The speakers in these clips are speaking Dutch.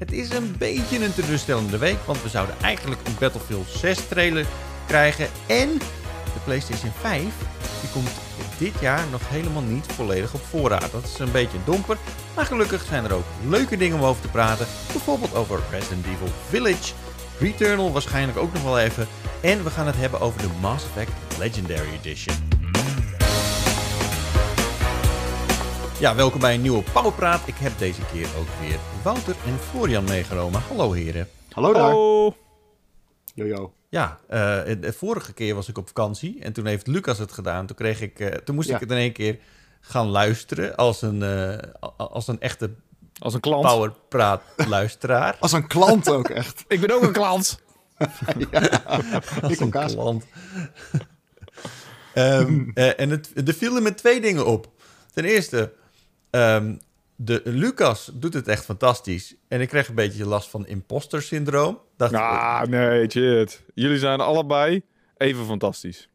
Het is een beetje een teleurstellende week, want we zouden eigenlijk een Battlefield 6 trailer krijgen. En de PlayStation 5, die komt dit jaar nog helemaal niet volledig op voorraad. Dat is een beetje domper, maar gelukkig zijn er ook leuke dingen om over te praten. Bijvoorbeeld over Resident Evil Village, Returnal waarschijnlijk ook nog wel even. En we gaan het hebben over de Mass Effect Legendary Edition. Ja, welkom bij een nieuwe Powerpraat. Ik heb deze keer ook weer Wouter en Florian meegenomen. Hallo heren. Hallo daar. Oh, Jojo. Ja, eh, de vorige keer was ik op vakantie en toen heeft Lucas het gedaan. Toen, kreeg ik, eh, toen moest Ja. ik het in één keer gaan luisteren als een, eh, als een echte als een klant. Powerpraat luisteraar. Als een klant ook echt. Ik ben ook een klant. Als Ik een kaas. klant. Ehm, eh, en het, er vielen me twee dingen op. Ten eerste, ehm, de, Lucas doet het echt fantastisch. En ik kreeg een beetje last van imposter syndroom. Dat, Ah, nee, shit. Jullie zijn allebei even fantastisch.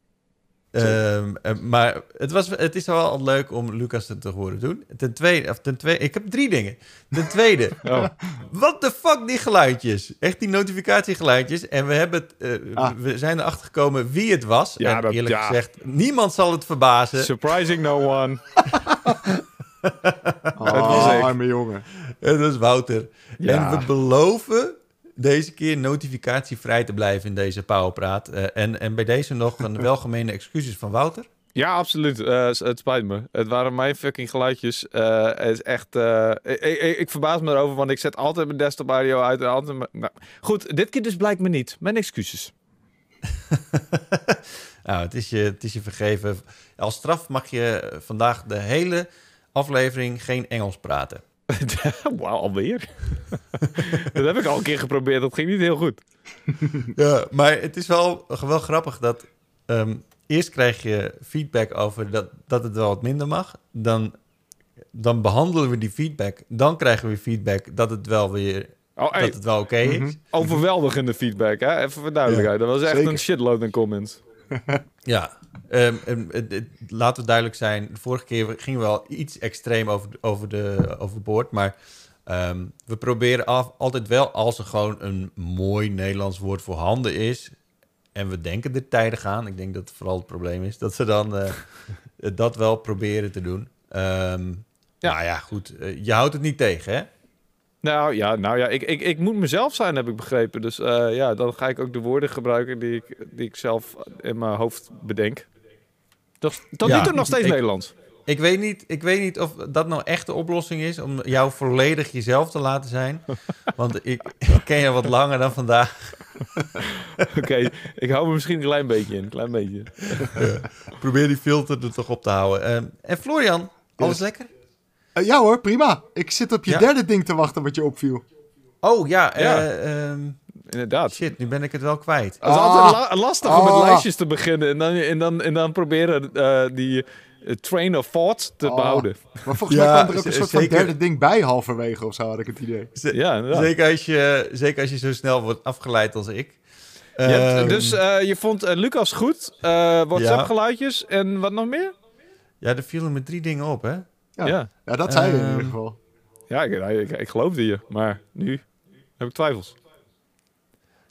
Ehm, eh, maar het, was, het is wel leuk om Lucas te horen doen. Ten tweede, of ten tweede, ik heb drie dingen. Ten tweede, Oh. wat de fuck die geluidjes? Echt die notificatiegeluidjes. En we, hebben het, eh, Ah. we zijn erachter gekomen wie het was. Ja, en dat- eerlijk ja. gezegd, niemand zal het verbazen. Surprising no one. Oh, was ik. arme jongen. Het was Wouter. Ja. En we beloven deze keer notificatievrij te blijven in deze Powerpraat. Eh, en, en bij deze nog een welgemeende excuses van Wouter. Ja, absoluut. Eh, het spijt me. Het waren mijn fucking geluidjes. Eh, het is echt... eh, ik, ik, ik verbaas me erover, want ik zet altijd mijn desktop audio uit. En altijd mijn- nou, goed, dit keer dus blijkt me niet. Mijn excuses. Nou, het is, je, het is je vergeven. Als straf mag je vandaag de hele aflevering geen Engels praten. Wauw, alweer? dat heb ik al een keer geprobeerd. Dat ging niet heel goed. Ja, maar het is wel, wel grappig dat... ehm, eerst krijg je feedback over dat, dat het wel wat minder mag. Dan, dan behandelen we die feedback. Dan krijgen we feedback dat het wel weer... Oh, hey, Dat het wel oké is. Mhm. overweldigende feedback, hè? Even voor duidelijkheid. Dat was echt zeker. een shitload aan comments. Ja, het- laten we duidelijk zijn. De vorige keer gingen we wel iets extreem over, over, de, overboord. Maar ehm, we proberen af, altijd wel, als er gewoon een mooi Nederlands woord voorhanden is. En we denken de tijden gaan. Ik denk dat het vooral het probleem is. Dat ze dan eh, dat wel proberen te doen. Ja. Nou ja, goed. eh, je houdt het niet tegen, hè? Nou ja, nou ja ik, ik, ik moet mezelf zijn, heb ik begrepen. Dus eh, ja, dan ga ik ook de woorden gebruiken die ik, die ik zelf in mijn hoofd bedenk. Dat, dat Ja, nu toch nog steeds ik- Nederlands. Ik weet, niet, ik weet niet of dat nou echt de oplossing is om jou volledig jezelf te laten zijn. Want ik, ik ken je wat langer dan vandaag. Oké, ik hou me misschien een klein beetje in. Een klein beetje. Probeer die filter er toch op te houden. Ehm, en Florian, alles Yes. lekker? Eh, ja hoor, prima. Ik zit op je Ja? derde ding te wachten wat je opviel. Oh ja, Ja. eh, ehm, Inderdaad. shit, nu ben ik het wel kwijt. Het is Ah. altijd la- lastig om met Ah. lijstjes te beginnen. En dan, en dan, en dan proberen eh, die train of thought te Oh. behouden. Maar volgens Ja, mij kwam er ook een soort van derde ding bij halverwege of zo, had ik het idee. Z- Ja, inderdaad. zeker, als je, zeker als je zo snel wordt afgeleid als ik. Je hebt- Ehm, dus eh, je vond Lucas goed. eh WhatsApp geluidjes en wat nog meer? Ja, er vielen me drie dingen op, hè? Ja. Ja, Ja, dat zei je in Ehm, ieder geval. ja ik, ik, ik geloofde je. Maar nu heb ik twijfels.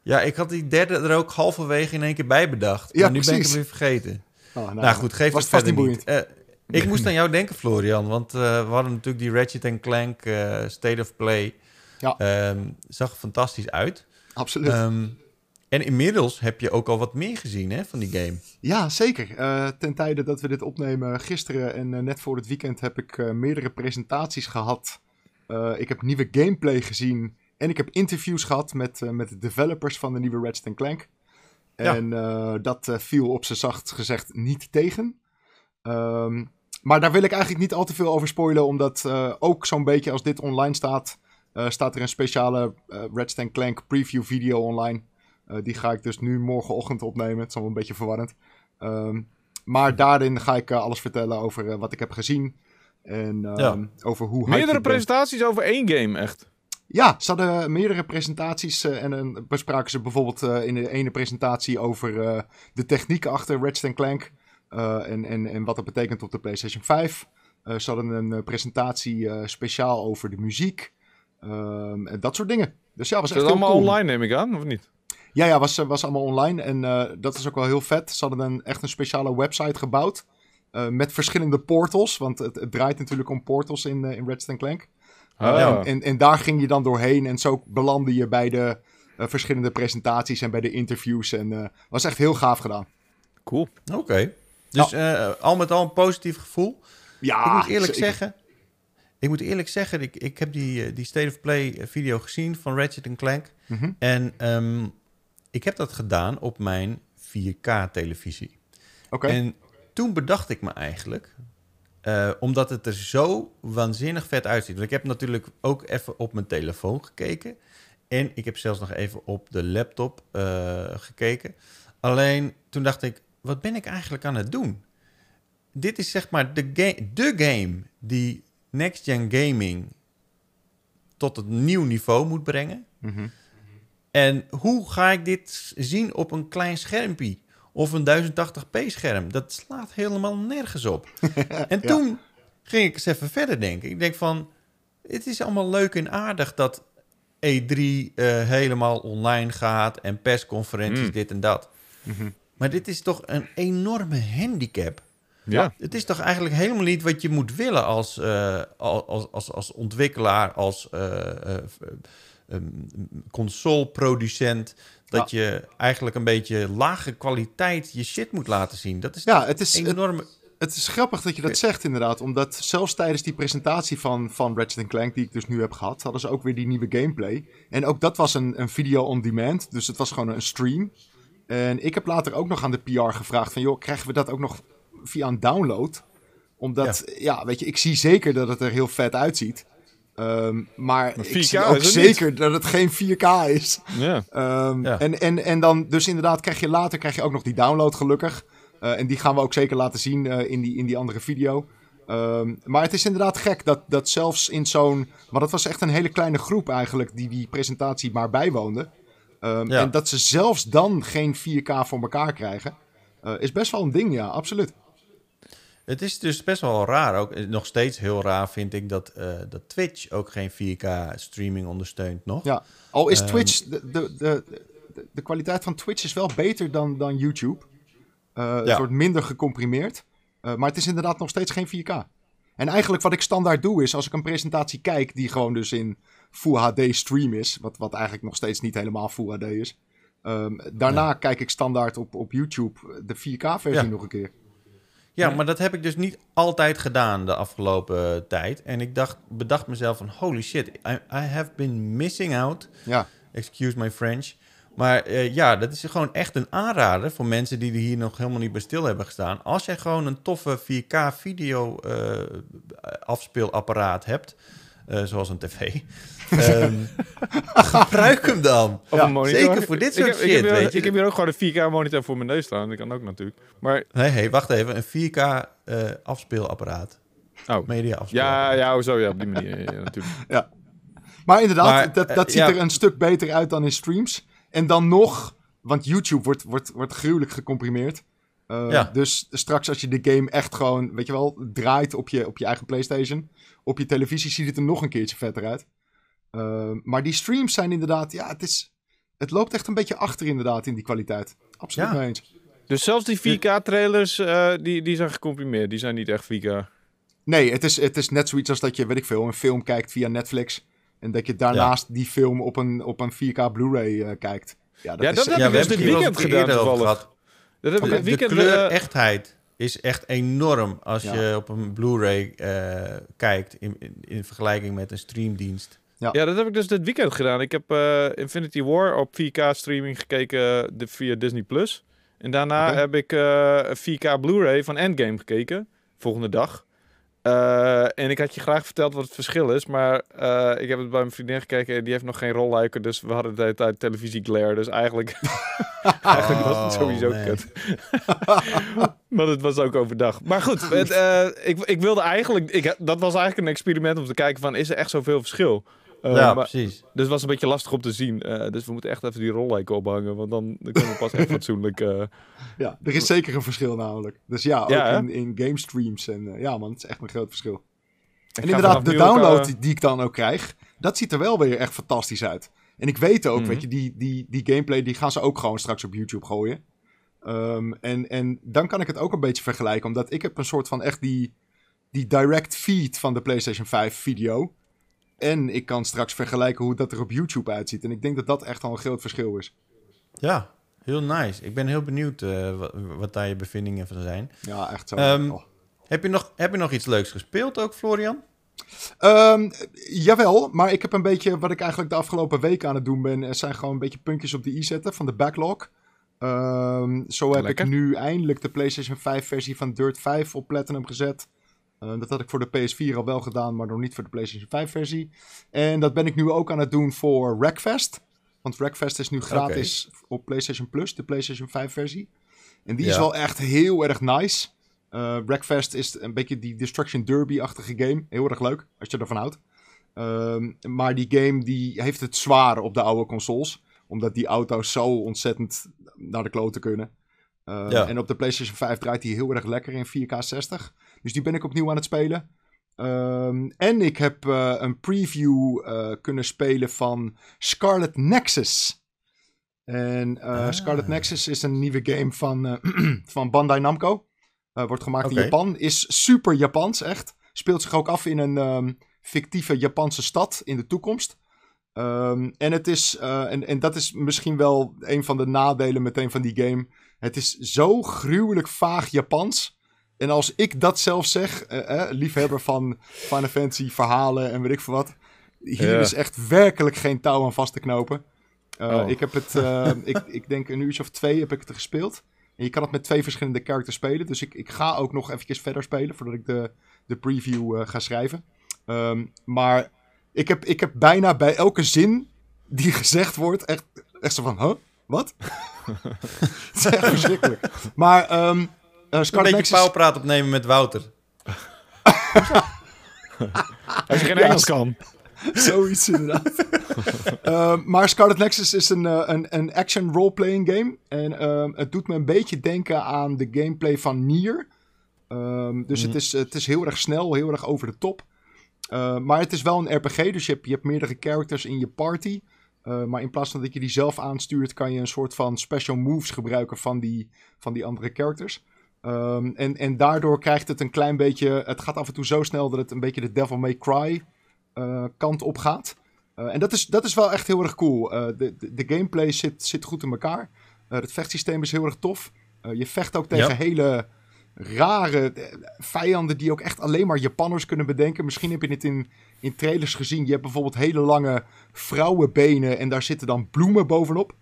Ja, ik had die derde er ook halverwege in één keer bij bedacht. Ja, maar nu ben ik hem weer vergeten. Oh, nou, Nou, goed, geef was het vast verder niet. Eh, ik moest aan jou denken, Florian. Want eh, we hadden natuurlijk die Ratchet Clank eh, State of Play. Ja. Ehm, zag er fantastisch uit. Absoluut. Ehm, en inmiddels heb je ook al wat meer gezien hè, van die game. Ja, zeker. Eh, ten tijde dat we dit opnemen gisteren en eh, net voor het weekend heb ik eh, meerdere presentaties gehad. Eh, ik heb nieuwe gameplay gezien en ik heb interviews gehad met, met de developers van de nieuwe Ratchet Clank. En dat viel op z'n zacht gezegd niet tegen. Ehm, maar daar wil ik eigenlijk niet al te veel over spoilen, omdat ook zo'n beetje als dit online staat, staat er een speciale Ratchet Clank preview video online. Eh, die ga ik dus nu morgenochtend opnemen. Het is allemaal een beetje verwarrend. Ehm, maar daarin ga ik eh, alles vertellen over eh, wat ik heb gezien. En ehm, Ja. over hoe Meerdere ben. presentaties over één game, echt. Ja, ze hadden meerdere presentaties. en dan bespraken ze bijvoorbeeld in de ene presentatie over de techniek achter Ratchet Clank. en, en, en wat dat betekent op de PlayStation 5. Eh, ze hadden een presentatie speciaal over de muziek. Ehm, en dat soort dingen. Dus ja, was echt dat allemaal cool. online, neem ik aan, of niet? Ja, ja, was, was allemaal online. En eh, dat is ook wel heel vet. Ze hadden een, echt een speciale website gebouwd. eh, met verschillende portals. Want het, het draait natuurlijk om portals in, eh, in Ratchet Clank. Ah. En, en, en daar ging je dan doorheen. En zo belandde je bij de eh, verschillende presentaties en bij de interviews. En eh was echt heel gaaf gedaan. Cool. Oké. Dus eh, al met al een positief gevoel. Ja, ik moet eerlijk zeker. zeggen... Ik moet eerlijk zeggen, ik, ik heb die, die State of Play video gezien van Ratchet Clank. Mhm. En ehm, ik heb dat gedaan op mijn 4K-televisie. Oké. En toen bedacht ik me eigenlijk, eh, omdat het er zo waanzinnig vet uitziet. Want ik heb natuurlijk ook even op mijn telefoon gekeken. En ik heb zelfs nog even op de laptop eh, gekeken. Alleen toen dacht ik, wat ben ik eigenlijk aan het doen? Dit is zeg maar de, ga- de game die Next Gen Gaming tot het nieuw niveau moet brengen. Mhm. En hoe ga ik dit zien op een klein schermpje? Of een 1080p scherm? Dat slaat helemaal nergens op. en Ja. toen ging ik eens even verder denken. Ik denk van, het is allemaal leuk en aardig dat E3 eh, helemaal online gaat en persconferenties, Mm. dit en dat. Mhm. Maar dit is toch een enorme handicap. Ja. Het is toch eigenlijk helemaal niet wat je moet willen als, eh, als, als, als ontwikkelaar, als eh, ehm, consoleproducent. Dat je eigenlijk een beetje lage kwaliteit je shit moet laten zien. Dat is Ja, het is, het, enorme... het is grappig dat je dat zegt inderdaad. Omdat zelfs tijdens die presentatie van, van Ratchet Clank die ik dus nu heb gehad... hadden ze ook weer die nieuwe gameplay. En ook dat was een, een video on demand. Dus het was gewoon een stream. En ik heb later ook nog aan de PR gevraagd van... joh, krijgen we dat ook nog via een download? Omdat, ja, weet je, ik zie zeker dat het er heel vet uitziet. Ehm, maar ik 4K zie ook zeker dat het geen 4K is. Ja. Ehm, Ja. en, en, en dan, dus inderdaad, krijg je later krijg je ook nog die download, gelukkig. Eh, en die gaan we ook zeker laten zien eh, in, die, in die andere video. Ehm, maar het is inderdaad gek dat, dat zelfs in zo'n. Maar dat was echt een hele kleine groep eigenlijk die die presentatie maar bijwoonde. Ja. En dat ze zelfs dan geen 4K voor elkaar krijgen. eh, is best wel een ding, ja, absoluut. Het is dus best wel raar, ook eh, nog steeds heel raar vind ik, dat, eh, dat Twitch ook geen 4K-streaming ondersteunt nog. Ja. Al is Ehm. Twitch. De, de, de, de, kwaliteit van Twitch is wel beter dan, dan YouTube. Eh, Het Ja. wordt minder gecomprimeerd. Maar het is inderdaad nog steeds geen 4K. En eigenlijk wat ik standaard doe is als ik een presentatie kijk die gewoon dus in Full HD stream is. Wat, wat eigenlijk nog steeds niet helemaal Full HD is. ehm, daarna kijk ik standaard op, op YouTube de 4K-versie Ja. nog een keer. Ja, maar dat heb ik dus niet altijd gedaan de afgelopen tijd. En ik dacht, bedacht mezelf van, holy shit, I, I have been missing out. Ja, Excuse my French. Maar eh, ja, dat is gewoon echt een aanrader voor mensen die er hier nog helemaal niet bij stil hebben gestaan. Als jij gewoon een toffe 4K video eh, afspeelapparaat hebt, eh, zoals een tv, ehm, gebruik hem dan. Of Ja, een monitor. zeker voor dit Ik soort ik shit, heb hier- weet je. Ik heb hier ook gewoon een 4K monitor voor mijn neus staan. Dat kan ook natuurlijk. Maar, Nee, hey, wacht even, een 4K eh, afspeelapparaat. oh. Media afspeelapparaat. Ja, ja, zo ja, op die manier. Ja, ja, natuurlijk. Maar inderdaad, Maar, dat, eh, dat ziet ja. er een stuk beter uit dan in streams. En dan nog, want YouTube wordt, wordt, wordt gruwelijk gecomprimeerd. Eh, Ja. Dus straks als je de game echt gewoon, weet je wel, draait op je, op je eigen PlayStation. Op je televisie ziet het er nog een keertje vetter uit. Eh, maar die streams zijn inderdaad, ja, het is... Het loopt echt een beetje achter inderdaad in die kwaliteit. Absoluut Ja. mee eens. Dus zelfs die 4K-trailers, eh, die, die zijn gecomprimeerd. Die zijn niet echt 4K. Nee, het is, het is net zoiets als dat je, weet ik veel, een film kijkt via Netflix. En dat je daarnaast die film op een, op een 4K Blu-ray eh, kijkt. Ja, dat Ja, is, dat heb Ja, ik we dus hebben dit het weekend gedaan toevallig. Gehad. Dat heb ik Oké. dit De weekend... kleur eh, echtheid is echt enorm als Ja. je op een Blu-ray eh, kijkt in, in, in vergelijking met een streamdienst. Ja, dat heb ik dus dit weekend gedaan. Ik heb eh, Infinity War op 4K streaming gekeken de, via Disney+. Plus. En daarna heb ik eh, een 4K Blu-ray van Endgame gekeken. Volgende dag. Eh, en ik had je graag verteld wat het verschil is. Maar eh, ik heb het bij mijn vriendin gekeken en die heeft nog geen rolluiken. Dus we hadden de hele tijd televisie glare. Dus eigenlijk, eigenlijk was het Oh, sowieso man. kut. maar het was ook overdag. Maar goed, het, eh, ik, ik wilde eigenlijk... Ik, dat was eigenlijk een experiment om te kijken van... Is er echt zoveel verschil? Eh, ja, maar, precies. dus het was een beetje lastig om te zien. Eh, dus we moeten echt even die rollijken ophangen. Want dan, dan kunnen we pas echt fatsoenlijk... eh, Ja, er is zeker een verschil namelijk. Dus ja, ook Ja, in, in game streams. En, ja man, het is echt een groot verschil. ik En inderdaad, de ook, download die, die ik dan ook krijg, dat ziet er wel weer echt fantastisch uit. En ik weet ook, Mhm. weet je, die, die, die gameplay die gaan ze ook gewoon straks op YouTube gooien. Ehm, en, en dan kan ik het ook een beetje vergelijken, omdat ik heb een soort van echt die, die direct feed van de PlayStation 5 video. En ik kan straks vergelijken hoe dat er op YouTube uitziet. En ik denk dat dat echt al een groot verschil is. Ja, heel nice. Ik ben heel benieuwd eh, wat, wat daar je bevindingen van zijn. Ja, echt zo. Oh. Heb je, nog, heb je nog iets leuks gespeeld ook, Florian? Ehm, jawel, maar ik heb een beetje wat ik eigenlijk de afgelopen week aan het doen ben. Er zijn gewoon een beetje puntjes op de i zetten van de backlog. Ehm, zo heb Lekker. ik nu eindelijk de PlayStation 5 versie van Dirt 5 op Platinum gezet. Eh, dat had ik voor de PS4 al wel gedaan, maar nog niet voor de PlayStation 5 versie. En dat ben ik nu ook aan het doen voor Wreckfest. Want Wreckfest is nu gratis op PlayStation Plus, de PlayStation 5 versie. En die is wel echt heel erg nice. Eh Wreckfest is een beetje die Destruction Derby-achtige game. Heel erg leuk, als je ervan houdt. Ehm, maar die game die heeft het zwaar op de oude consoles. Omdat die auto's zo ontzettend naar de kloten kunnen. Ehm, Ja. En op de PlayStation 5 draait die heel erg lekker in 4K 60. Dus die ben ik opnieuw aan het spelen. Ehm, en ik heb eh, een preview eh, kunnen spelen van Scarlet Nexus. En eh, Ah. Scarlet Nexus is een nieuwe game van, van Bandai Namco. Wordt gemaakt in Japan. Is super Japans, echt. Speelt zich ook af in een ehm, fictieve Japanse stad in de toekomst. Ehm, en, het is, en, en dat is misschien wel een van de nadelen meteen van die game. Het is zo gruwelijk vaag Japans. En als ik dat zelf zeg, eh, eh, liefhebber van Final Fantasy verhalen en weet ik veel wat. Hier Ja. is echt werkelijk geen touw aan vast te knopen. Eh, Oh. Ik heb het, ik, ik denk een uurtje of twee heb ik het gespeeld. En je kan het met twee verschillende characters spelen. Dus ik, ik ga ook nog eventjes verder spelen voordat ik de, de preview ga schrijven. Ehm, maar ik heb, ik heb bijna bij elke zin die gezegd wordt echt, echt zo van, huh? Wat? het is echt verschrikkelijk. Maar ehm eh, Een Scarlet beetje Nexus... pauwpraat opnemen met Wouter. Als je geen Ja, Engels kan. Zoiets inderdaad. Ehm, maar Scarlet Nexus is een, eh, een, een action role-playing game. En ehm, het doet me een beetje denken aan de gameplay van Nier. Ehm, dus Mhm. het, is, het is heel erg snel, heel erg over de top. Eh, maar het is wel een RPG, dus je hebt, je hebt meerdere characters in je party. Eh, maar in plaats van dat je die zelf aanstuurt, kan je een soort van special moves gebruiken van die, van die andere characters. Ehm, en, en daardoor krijgt het een klein beetje. Het gaat af en toe zo snel dat het een beetje de Devil May Cry eh, kant op gaat. Eh, en dat is, dat is wel echt heel erg cool. Eh, de, de, de gameplay zit, zit goed in elkaar. Het vechtsysteem is heel erg tof. Je vecht ook tegen Ja. hele rare vijanden die ook echt alleen maar Japanners kunnen bedenken. Misschien heb je het in, in trailers gezien. Je hebt bijvoorbeeld hele lange vrouwenbenen en daar zitten dan bloemen bovenop.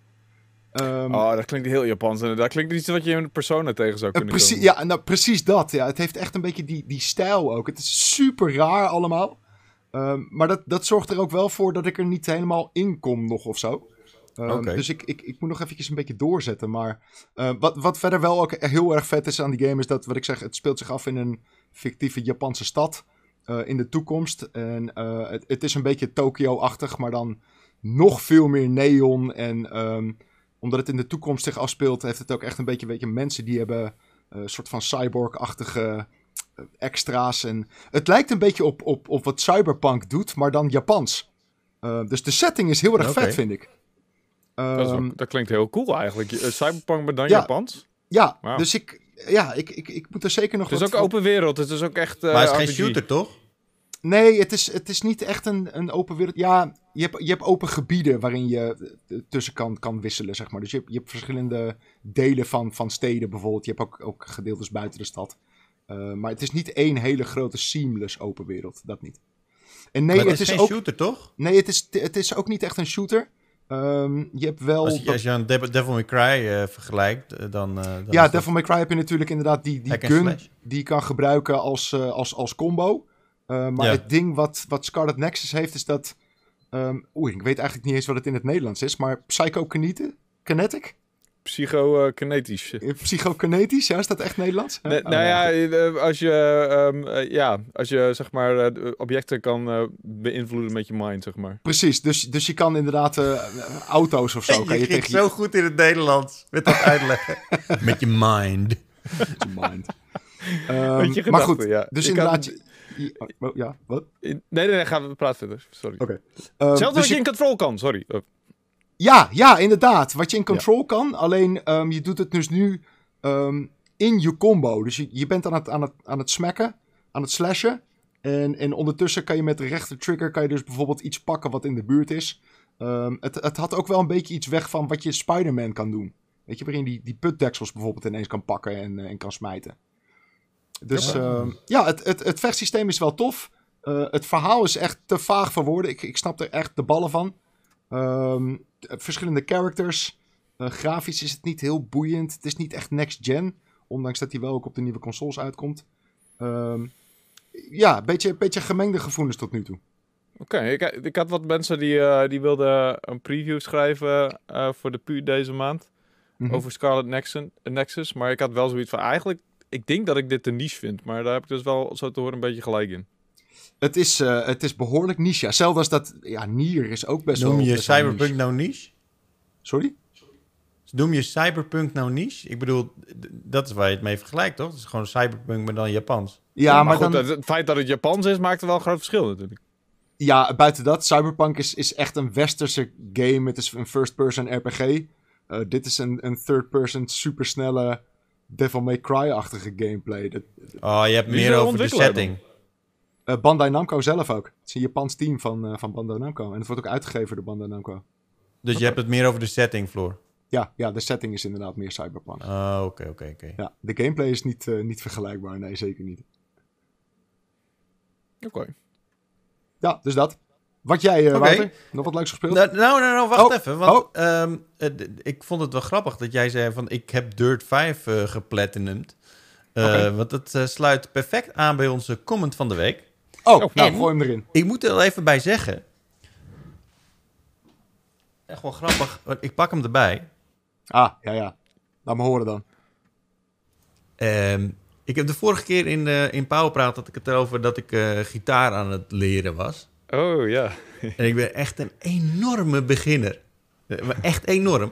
Ehm, Oh, dat klinkt heel Japans. En dat klinkt iets wat je in Persona tegen zou eh, kunnen precies, komen. ja, nou, precies dat. Ja. Het heeft echt een beetje die, die stijl ook. Het is super raar allemaal. Ehm, maar dat, dat zorgt er ook wel voor dat ik er niet helemaal in kom nog of zo. Ehm. Dus ik, ik, ik moet nog eventjes een beetje doorzetten. Maar wat, wat verder wel ook heel erg vet is aan die game... is dat, wat ik zeg, het speelt zich af in een fictieve Japanse stad... eh, in de toekomst. En eh, het, het is een beetje Tokyo-achtig, maar dan nog veel meer neon. En omdat het in de toekomst zich afspeelt... heeft het ook echt een beetje, weet je, mensen die hebben... eh, een soort van cyborg-achtige eh, extra's. En het lijkt een beetje op, op, op wat Cyberpunk doet, maar dan Japans. Eh, dus de setting is heel erg vet, vind ik. Dat, wel- Ehm, dat klinkt heel cool eigenlijk. Eh, Cyberpunk, maar dan Ja. Japans. ja, dus ik, ja, ik, ik, ik moet er zeker nog Het is wat ook open wereld. Het is ook echt. eh, maar het is geen shooter, toch? Nee, het is, het is niet echt een, een open wereld. Ja, je hebt, je hebt open gebieden waarin je eh, tussen kan, kan wisselen, zeg maar. Dus je hebt, je hebt verschillende delen van, van steden bijvoorbeeld. Je hebt ook, ook gedeeltes buiten de stad. Eh, maar het is niet één hele grote seamless open wereld. Dat niet. En nee, maar het, is geen ook, shooter, toch? nee het, is, het is ook niet echt een shooter. Ehm, je hebt wel... Als je, als je aan Devil, May Cry eh, vergelijkt, dan... dan ja, dat Devil May Cry heb je natuurlijk inderdaad die, die gun slash. die je kan gebruiken als, als, als combo. Eh, maar Ja. het ding wat, wat Scarlet Nexus heeft is dat... ehm Oeh, ik weet eigenlijk niet eens wat het in het Nederlands is, maar psychokinete? Kinetic? Psychokinetisch. Eh, Psychokinetisch, ja, is dat echt Nederlands? Nee, Oh, nou ja, eh, als je, ehm, eh, ja, als je zeg maar eh, objecten kan eh, beïnvloeden met je mind, zeg maar. Precies, dus, dus je kan inderdaad eh, auto's of zo... je kan je tegen zo goed in het Nederlands met dat uitleggen. met je mind. je mind. Ehm, Met je maar gedachten, goed, ja. dus Je inderdaad... ja, wat? Nee, nee, nee, gaan we praten verder. Sorry. Oké. Ehm, Zelfs dus als je in control kan, sorry. Oh. Ja, ja, inderdaad. Wat je in control kan. Alleen ehm, je doet het dus nu ehm, in je combo. Dus je, je bent aan het, aan, het, aan het smacken, aan het slashen. En, en ondertussen kan je met de rechter trigger kan je dus bijvoorbeeld iets pakken wat in de buurt is. Ehm, het, het had ook wel een beetje iets weg van wat je Spider-Man kan doen. Weet je, waarin die, die putdeksels bijvoorbeeld ineens kan pakken en, eh, en kan smijten. Dus ehm, ja, het, het, het vechtsysteem is wel tof. Eh, het verhaal is echt te vaag voor woorden. Ik, ik snap er echt de ballen van. Ehm, verschillende characters. Eh, grafisch is het niet heel boeiend. Het is niet echt next gen. Ondanks dat hij wel ook op de nieuwe consoles uitkomt. Ehm, ja, een beetje, beetje gemengde gevoelens tot nu toe. Oké, ik, ik had wat mensen die, eh, die wilden een preview schrijven voor de PU deze maand. Mhm. Over Scarlet Nexus, Nexus. Maar ik had wel zoiets van, eigenlijk, ik denk dat ik dit een niche vind. Maar daar heb ik dus wel, zo te horen, een beetje gelijk in. Het, is, eh, het is behoorlijk niche. Ja, Zelfs als dat... Ja, Nier is ook best Noem wel... je best wel Cyberpunk niche. nou niche? Sorry? Noem je Cyberpunk nou niche? Ik bedoel, dat is waar je het mee vergelijkt, toch? Het is gewoon Cyberpunk, maar dan Japans. Ja, maar, goed, dan... het, het feit dat het Japans is, maakt er wel een groot verschil natuurlijk. Ja, buiten dat, Cyberpunk is, is echt een westerse game. Het is een first-person RPG. Eh, dit is een, een third-person supersnelle Devil May Cry-achtige gameplay. Dat, Oh, je hebt meer over de setting. eh, Bandai Namco zelf ook. Het is een Japans team van, eh, van Bandai Namco. En het wordt ook uitgegeven door Bandai Namco. Dus je hebt het meer over de setting, Floor. Ja, ja, de setting is inderdaad meer Cyberpunk. Oh, oké, oké, oké. Ja, de gameplay is niet, eh, niet vergelijkbaar. Nee, zeker niet. Oké. Ja, dus dat. Wat jij, eh. Wouter? Nog wat leuks gespeeld? Nou, nou, nou, nou, wacht Oh, even. Want oh. ehm, eh, ik vond het wel grappig dat jij zei van... ik heb Dirt 5 eh geplatinumd. Eh, Oké. Want dat sluit perfect aan bij onze comment van de week. oh, oh, nou, en- gooi hem erin. Ik moet er wel even bij zeggen... Echt wel grappig. want Ik pak hem erbij. Ah, ja, ja. Laat me horen dan. Ehm, ik heb de vorige keer in, eh in Powerpraat... had ik het erover dat ik eh, gitaar aan het leren was. Oh, ja. En ik ben echt een enorme beginner. Eh, maar Echt enorm.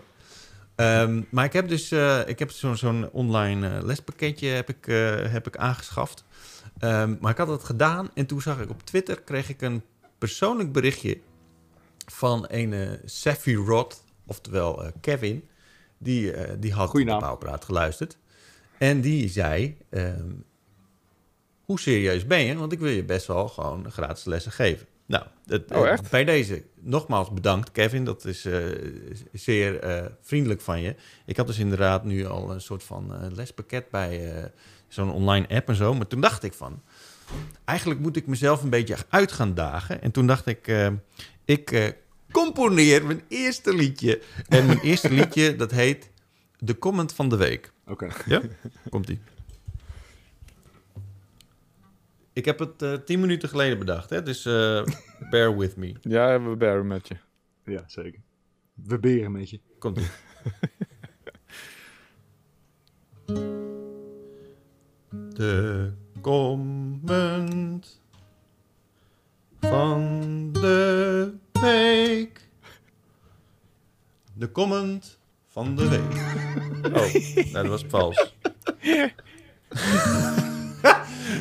Ehm, maar ik heb dus eh, ik heb zo'n zo'n online eh, lespakketje heb ik, eh, heb ik aangeschaft. Ehm, maar ik had het gedaan en toen zag ik op Twitter... kreeg ik een persoonlijk berichtje van een Safi Rod, oftewel eh, Kevin. Die, eh, die had Goeie de. Pauwpraat geluisterd. En die zei... ehm, hoe serieus ben je? Want ik wil je best wel gewoon gratis lessen geven. Nou, het, Oh, echt? bij deze nogmaals bedankt, Kevin. Dat is eh, zeer eh, vriendelijk van je. Ik had dus inderdaad nu al een soort van eh, lespakket bij eh, zo'n online app en zo. Maar toen dacht ik van, eigenlijk moet ik mezelf een beetje uit gaan dagen. En toen dacht ik, eh, ik eh, componeer mijn eerste liedje. En mijn eerste liedje, dat heet De Comment van de Week. Oké. Ja? Komt-ie. Ik heb het eh, tien minuten geleden bedacht, hè? dus eh, bear with me. Ja, we baren met je. Ja, zeker. We beren met je. Komt-ie. De comment van de week. De comment van de week. Oh, nee, dat was vals.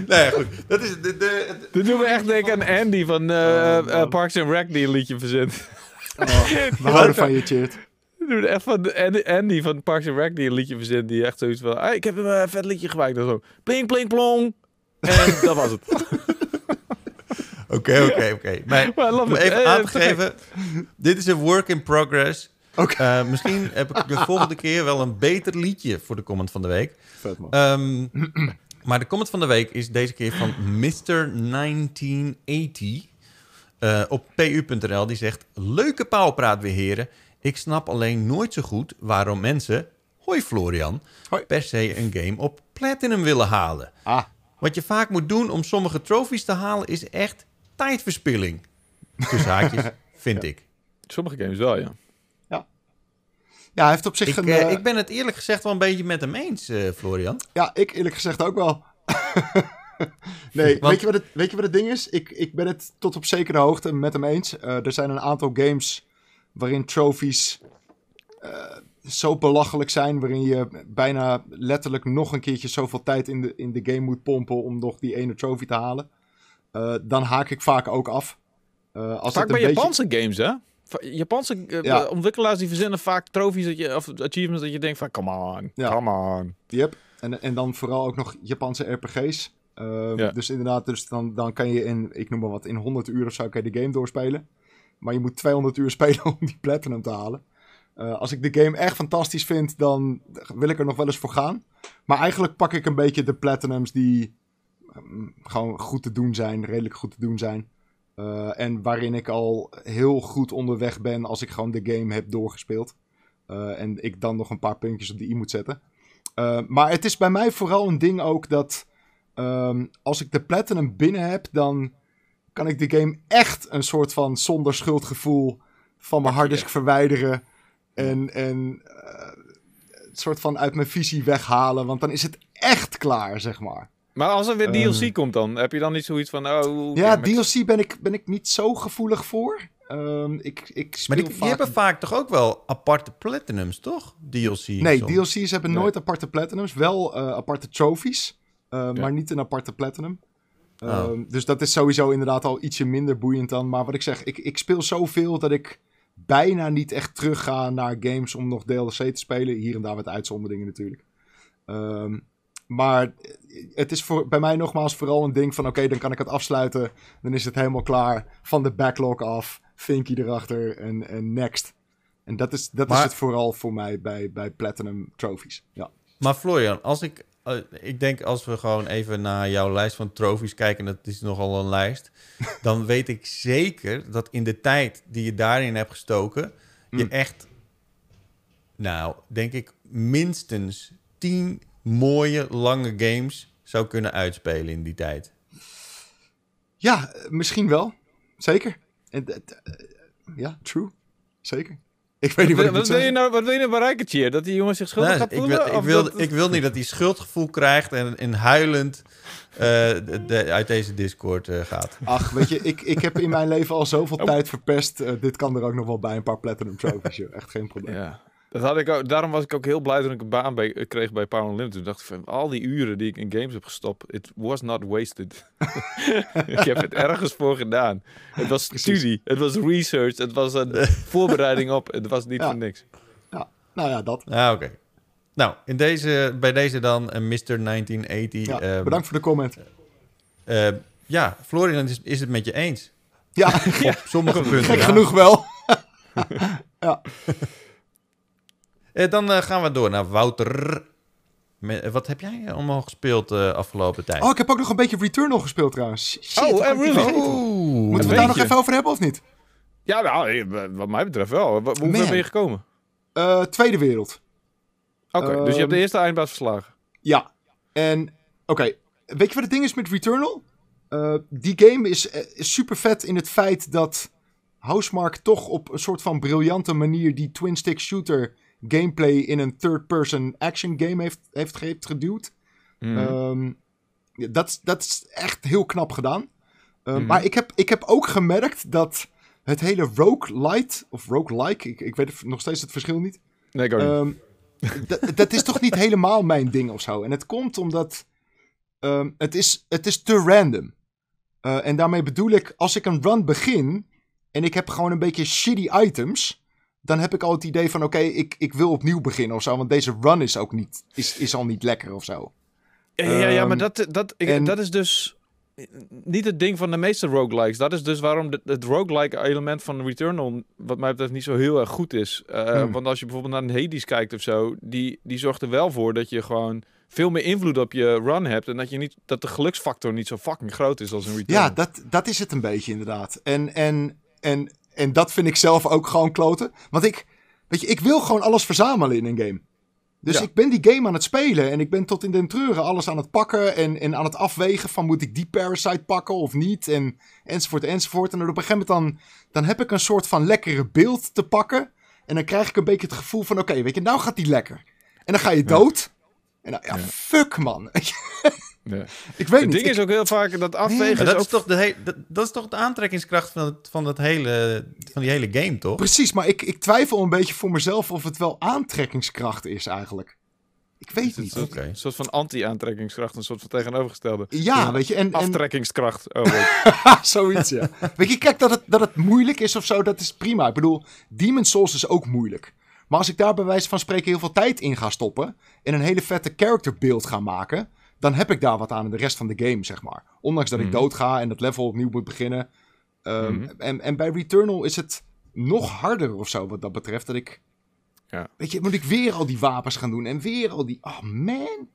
Nee, goed. Dat is de, de, de- Dit doen we echt denken aan Andy van eh, eh, Parks and Rec die een liedje verzint. We houden van je, Cheert. We doen echt van Andy- Andy van Parks and Rec die een liedje verzint die echt zoiets van... "Ah, ik heb een eh, vet liedje gemaakt. En zo. Pling, pling, plong. En dat was het. Oké, oké, oké. Maar om even aan te te gek. geven, dit is een work in progress. Oké. Eh, misschien heb ik de volgende keer wel een beter liedje voor de comment van de week. Vet, man. Ehm, maar de comment van de week is deze keer van Mr1980 eh, op pu.nl. Die zegt, leuke pauwpraat weer heren. Ik snap alleen nooit zo goed waarom mensen, hoi Florian, Hoi. per se een game op Platinum willen halen. Ah, Wat je vaak moet doen om sommige trofies te halen is echt tijdverspilling. Tussen haakjes, vind ik. Sommige games wel, ja. Ja, hij heeft op zich Ik, een... eh, eh, ik ben het eerlijk gezegd wel een beetje met hem eens, eh, Florian. Ja, ik eerlijk gezegd ook wel. nee, Want- weet, je wat het, weet je wat het ding is? Ik, ik ben het tot op zekere hoogte met hem eens. Eh, er zijn een aantal games waarin trophies eh, zo belachelijk zijn... waarin je bijna letterlijk nog een keertje zoveel tijd in de, in de game moet pompen... om nog die ene trophy te halen. eh, dan haak ik vaak ook af. Eh, als Vaak het bij een beetje... Japanse games, hè? Japanse eh, Ja. ontwikkelaars die verzinnen vaak trofies dat je, of achievements dat je denkt van, come on, Ja. come on. Yep. En, en dan vooral ook nog Japanse RPG's. Ehm, Ja. Dus inderdaad, dus dan, dan kan je in, ik noem maar wat, in 100 uur of zo kan je de game doorspelen. Maar je moet 200 uur spelen om die platinum te halen. Eh, als ik de game echt fantastisch vind, dan wil ik er nog wel eens voor gaan. Maar eigenlijk pak ik een beetje de platinums die mm, gewoon goed te doen zijn, redelijk goed te doen zijn. Eh, en waarin ik al heel goed onderweg ben als ik gewoon de game heb doorgespeeld. Eh, en ik dan nog een paar puntjes op de i moet zetten. Uh, maar het is bij mij vooral een ding ook dat um, als ik de platinum binnen heb, dan kan ik de game echt een soort van zonder schuldgevoel van mijn harddisk verwijderen. En, en een soort van uit mijn visie weghalen. Want dan is het echt klaar, zeg maar. Maar als er weer DLC Um, komt dan, heb je dan niet zoiets van... Oh, Ja, DLC ben ik, ben ik niet zo gevoelig voor. Um, ik, ik speel Maar die, hebben vaak toch ook wel aparte platinums, toch? DLC's. Nee, soms. DLC's hebben Nee. nooit aparte platinums. Wel uh, aparte trophies, uh, Ja. maar niet een aparte platinum. Oh. Um, dus dat is sowieso inderdaad al ietsje minder boeiend dan. Maar wat ik zeg, ik, ik speel zoveel dat ik bijna niet echt terug ga naar games om nog DLC te spelen. Hier en daar wat uitzonderingen natuurlijk. Um, maar het is voor, bij mij nogmaals vooral een ding van... oké, dan kan ik het afsluiten. Dan is het helemaal klaar. Van de backlog af. Vinky erachter en, en next. En dat is, dat is het vooral voor mij bij, bij Platinum Trophies. Ja. Maar Florian, als ik, eh, ik denk als we gewoon even naar jouw lijst van trofies kijken, dat is nogal een lijst, dan weet ik zeker dat in de tijd die je daarin hebt gestoken, je Mm. echt, nou, denk ik minstens tien mooie lange games zou kunnen uitspelen in die tijd. Ja, misschien wel. Zeker. Eh, eh, ja, true. Zeker. Ik weet niet wat ik Wat, wil je nou, wat wil je nou bereiken, Cheer? Dat die jongen zich schuldig Nou, gaat ik, voelen? wil, ik, wil, dat- ik wil niet dat hij schuldgevoel krijgt en, en huilend eh, de- de- uit deze Discord eh, gaat. Ach, weet je, ik, ik heb in mijn leven al zoveel Oh. tijd verpest. Dit kan er ook nog wel bij een paar Platinum Trophies. joh. Echt geen probleem. Ja. Dat had ik ook, daarom was ik ook heel blij toen ik een baan bij, kreeg bij Power Unlimited. Toen dacht ik van, al die uren die ik in games heb gestopt, it was not wasted. ik heb het ergens voor gedaan. Het was Precies. studie, het was research, het was een voorbereiding op. Het was niet Ja. voor niks. Nou ja, dat. Ah, oké. Nou, in deze, bij deze dan een Mr. 1980. Ja, ehm, bedankt voor de comment. eh, ja, Florian is, is het met je eens. Ja, Op sommige punten. gek ja. genoeg wel. Eh, dan eh, gaan we door naar Wouter. Met, eh, wat heb jij eh, allemaal gespeeld de afgelopen tijd? Oh, ik heb ook nog een beetje Returnal gespeeld trouwens. Shit, Oh, eh, really? Oeh. Moeten we het daar nog even over hebben of niet? Ja, nou, eh, wat mij betreft wel. Hoe ver ben je gekomen? Eh, tweede wereld. Oké, dus je hebt de Ehm, eerste eindbaas verslagen. Ja. En, oké. Weet je wat het ding is met Returnal? Eh, die game is, eh, is super vet in het feit dat Housemark toch op een soort van briljante manier die twin-stick shooter gameplay in een third-person action game heeft, heeft, heeft geduwd. Mhm. Ehm, ja, dat, is- dat is echt heel knap gedaan. Ehm, Mhm. Maar ik heb, ik heb ook gemerkt dat het hele roguelite, of roguelike, ik, ik weet nog steeds het verschil niet. nee, ik ook niet. Ehm, dat- is toch niet helemaal mijn ding of zo. En het komt omdat ehm, het, is, het is te random. Eh, en daarmee bedoel ik, als ik een run begin en ik heb gewoon een beetje shitty items, dan heb ik al het idee van, oké, ik, ik wil opnieuw beginnen of zo. Want deze run is ook niet, is, is al niet lekker of zo. Ja, ja, ja, maar Ehm, dat, dat, ik- en- dat is dus niet het ding van de meeste roguelikes. Dat is dus waarom de- het roguelike element van Returnal, wat mij betreft, niet zo heel erg goed is. Eh, Hmm. Want als je bijvoorbeeld naar een Hades kijkt of zo, die, die zorgt er wel voor dat je gewoon veel meer invloed op je run hebt. En dat, je niet, dat de geluksfactor niet zo fucking groot is als een Returnal. Ja, dat, dat is het een beetje inderdaad. En, en, en, en dat vind ik zelf ook gewoon kloten. Want ik, weet je, ik wil gewoon alles verzamelen in een game. Dus Ja. ik ben die game aan het spelen en ik ben tot in den treuren alles aan het pakken en, en aan het afwegen van moet ik die parasite pakken of niet en enzovoort enzovoort. En op een gegeven moment dan, dan heb ik een soort van lekkere beeld te pakken en dan krijg ik een beetje het gevoel van oké, weet je, nou gaat die lekker. En dan ga je dood. En dan, ja, Ja. fuck man. Ja. ik weet Het niet. ding ik- is ook heel vaak dat afwegen Maar is dat, ook is toch de he- dat, dat is toch de aantrekkingskracht van, het, van, dat hele, van die hele game, toch? Precies, maar ik, ik twijfel een beetje voor mezelf of het wel aantrekkingskracht is eigenlijk. Ik weet Het niet. Een soort, een soort van anti-aantrekkingskracht, een soort van tegenovergestelde. Ja, weet je. En, en Aftrekkingskracht. Oh, weet. zoiets, ja. Weet je, kijk, dat het, dat het moeilijk is of zo, dat is prima. Ik bedoel, Demon's Souls is ook moeilijk. Maar als ik daar bij wijze van spreken heel veel tijd in ga stoppen... en een hele vette character beeld ga maken... dan heb ik daar wat aan in de rest van de game, zeg maar. Ondanks dat ik Mhm. doodga en het level opnieuw moet beginnen. Ehm, Mhm. en, en bij Returnal is het nog harder of zo, wat dat betreft. Dat ik... Ja. Weet je, moet ik weer al die wapens gaan doen en weer al die... Oh, man.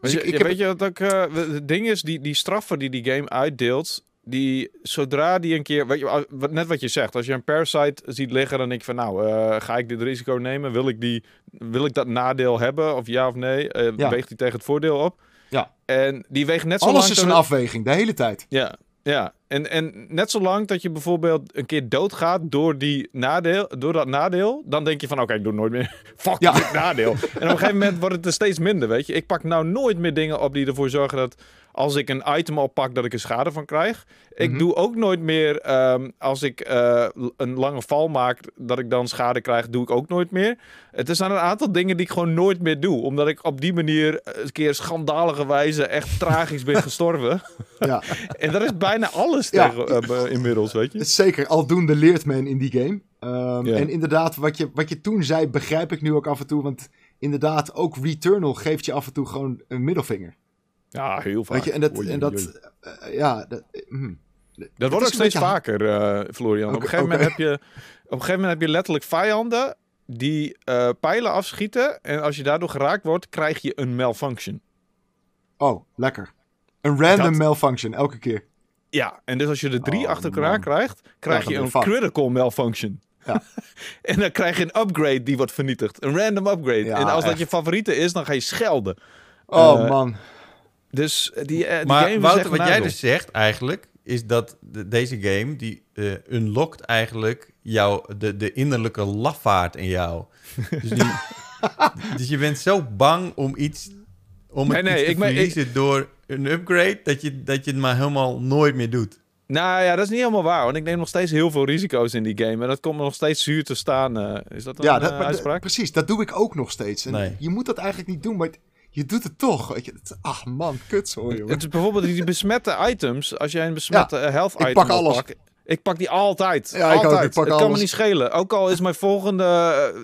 Dus Weet je, ik, ik ja, heb- weet je wat ook... eh, het ding is, die, die straffen die die game uitdeelt... Die, zodra die een keer... Weet je, net wat je zegt. Als je een Parasite ziet liggen, dan denk je van... Nou, eh, ga ik dit risico nemen? Wil ik, die, wil ik dat nadeel hebben? Of ja of nee? Eh, Ja. Weegt die tegen het voordeel op? Ja. En die weegt net zo Alles lang... is tot een afweging, de hele tijd. Ja, ja. En, en net zolang dat je bijvoorbeeld een keer doodgaat door, die nadeel, door dat nadeel, dan denk je van oké, ik doe nooit meer. Fuck Ja. dit nadeel. En op een gegeven moment wordt het er steeds minder, weet je. Ik pak nou nooit meer dingen op die ervoor zorgen dat als ik een item oppak, dat ik er schade van krijg. Ik Mhm. doe ook nooit meer, ehm, als ik eh, een lange val maak, dat ik dan schade krijg, doe ik ook nooit meer. Het zijn een aantal dingen die ik gewoon nooit meer doe. Omdat ik op die manier eh, een keer schandalige wijze echt tragisch ben gestorven. Ja. En dat is bijna alles Ja. tegen, eh, inmiddels, weet je. Zeker, aldoende leert men in die game. Ehm. En inderdaad, wat je, wat je toen zei, begrijp ik nu ook af en toe. Want inderdaad, ook Returnal geeft je af en toe gewoon een middelvinger. Ja, heel vaak. Weet je, en dat, Oei, en dat oei. eh, ja, dat, eh, hm. Dat wordt ook steeds beetje- vaker, eh, Florian. op, een gegeven moment heb je, op een gegeven moment heb je letterlijk vijanden die pijlen afschieten. En als je daardoor geraakt wordt, krijg je een malfunction. Oh, lekker. Een random Dat- malfunction, elke keer. Ja, en dus als je er drie Oh, achter elkaar man. krijgt, krijg je een critical malfunction. Ja. en dan krijg je een upgrade die wordt vernietigd. Een random upgrade. Ja, en als dat je favoriete is, dan ga je schelden. Oh man. Dus die, eh, die Maar game Wouter, wat jij nazel. dus zegt eigenlijk, is dat de- deze game, die eh, unlockt eigenlijk jouw, de, de innerlijke lafaard in jou. Dus, die, dus je bent zo bang om iets, om het Nee, nee, iets te ik ben- ik- verliezen door een upgrade, dat je, dat je het maar helemaal nooit meer doet. Nou ja, dat is niet helemaal waar. Want ik neem nog steeds heel veel risico's in die game. En dat komt me nog steeds zuur te staan. eh. is dat een Ja, eh, dat, uitspraak? precies, dat doe ik ook nog steeds. En Nee. Je moet dat eigenlijk niet doen, maar je doet het toch. Weet je. Het- Ach man, kut zo, jongen. Het is bijvoorbeeld die besmette items. Als jij een besmette eh, health ik item pak alles. Ik pak die altijd. Ja, ik ook, ik pak het kan me niet schelen. Ook al is mijn volgende...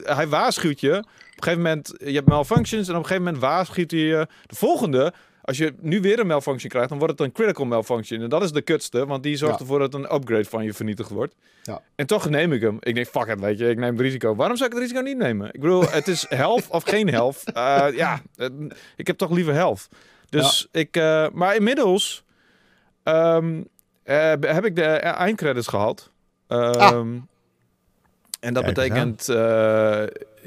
eh, hij waarschuwt je. Op een gegeven moment... Je hebt malfunctions. En op een gegeven moment waarschuwt hij je... De volgende... Als je nu weer een malfunction krijgt, dan wordt het een critical malfunction. En dat is de kutste, want die zorgt Ja. ervoor dat een upgrade van je vernietigd wordt. Ja. En toch neem ik hem. Ik denk, fuck it, weet je, ik neem het risico. Waarom zou ik het risico niet nemen? Ik bedoel, het is health of geen health. Eh, ja, ik heb toch liever health. Dus ik, eh, maar inmiddels ehm, eh, heb ik de eindcredits gehad. Ehm, En dat Kijk betekent,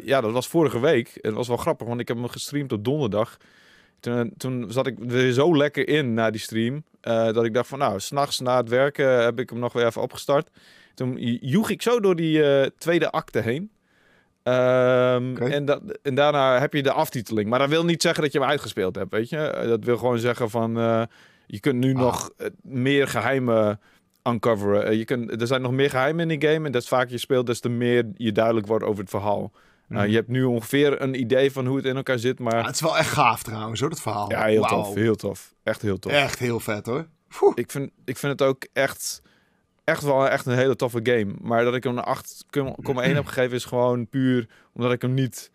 ja, dat was vorige week. Het was wel grappig, want ik heb hem gestreamd op donderdag. Toen, toen zat ik er zo lekker in na die stream, eh, dat ik dacht van, nou, s'nachts na het werken heb ik hem nog weer even opgestart. Toen joeg ik zo door die eh, tweede acte heen. Ehm, en, dat, en daarna heb je de aftiteling. Maar dat wil niet zeggen dat je hem uitgespeeld hebt, weet je. Eh, Dat wil gewoon zeggen van, eh, je kunt nu Ah. nog eh, meer geheimen uncoveren. Eh, je kunt, er zijn nog meer geheimen in die game. En des vaker je speelt, des te meer je duidelijk wordt over het verhaal. Nou, je hebt nu ongeveer een idee van hoe het in elkaar zit, maar... Ja, het is wel echt gaaf trouwens, hoor, dat verhaal. Ja, heel tof. Heel tof. Echt heel tof. Echt heel vet, hoor. Poeh. Ik, vind, ik vind het ook echt, echt wel echt een hele toffe game. Maar dat ik hem een 8,1 heb gegeven is gewoon puur omdat ik hem niet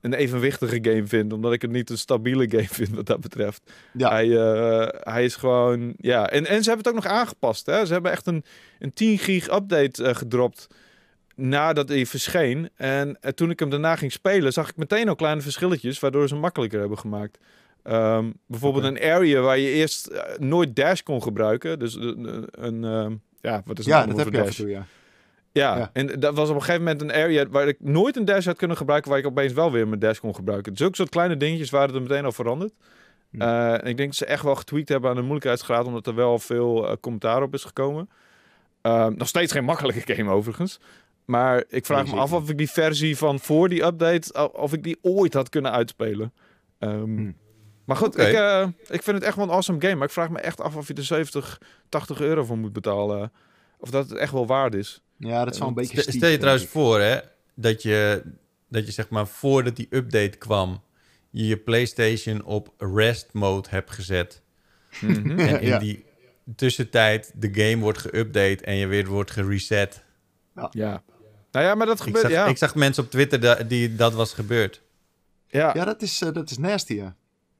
een evenwichtige game vind. Omdat ik het niet een stabiele game vind wat dat betreft. Ja. Hij, eh, hij is gewoon... Ja, en, en ze hebben het ook nog aangepast. Hè? Ze hebben echt een, een 10 gig update eh, gedropt nadat hij verscheen. En eh, toen ik hem daarna ging spelen, zag ik meteen al kleine verschilletjes, waardoor ze hem makkelijker hebben gemaakt. Ehm, bijvoorbeeld een area waar je eerst eh, nooit dash kon gebruiken. Dus een, een ehm, ja, wat is Ja, dat heb je dash? toe, ja. Ja, Ja. en dat was op een gegeven moment een area waar ik nooit een dash had kunnen gebruiken, waar ik opeens wel weer mijn dash kon gebruiken. Zulke soort kleine dingetjes waren er meteen al veranderd. Hm. Eh, ik denk dat ze echt wel getweakt hebben aan de moeilijkheidsgraad, omdat er wel veel eh, commentaar op is gekomen. Ehm, nog steeds geen makkelijke game overigens. Maar ik vraag Nee, me af of ik die versie van voor die update, of ik die ooit had kunnen uitspelen. Ehm, Hm. Maar goed, ik, eh, ik vind het echt wel een awesome game. Maar ik vraag me echt af of je er 70, 80 euro voor moet betalen. Of dat het echt wel waard is. Ja, dat is wel een beetje Stel, je trouwens voor, hè, dat je, dat je zeg maar voordat die update kwam, je je PlayStation op rest mode hebt gezet. Mhm. En in Ja. die tussentijd de game wordt geüpdate en je weer wordt gereset. Ja. Nou ja, maar dat Ik gebeurt, zag, ja. ik zag mensen op Twitter da- die dat was gebeurd. ja. Ja, dat is, eh, dat is nasty, ja.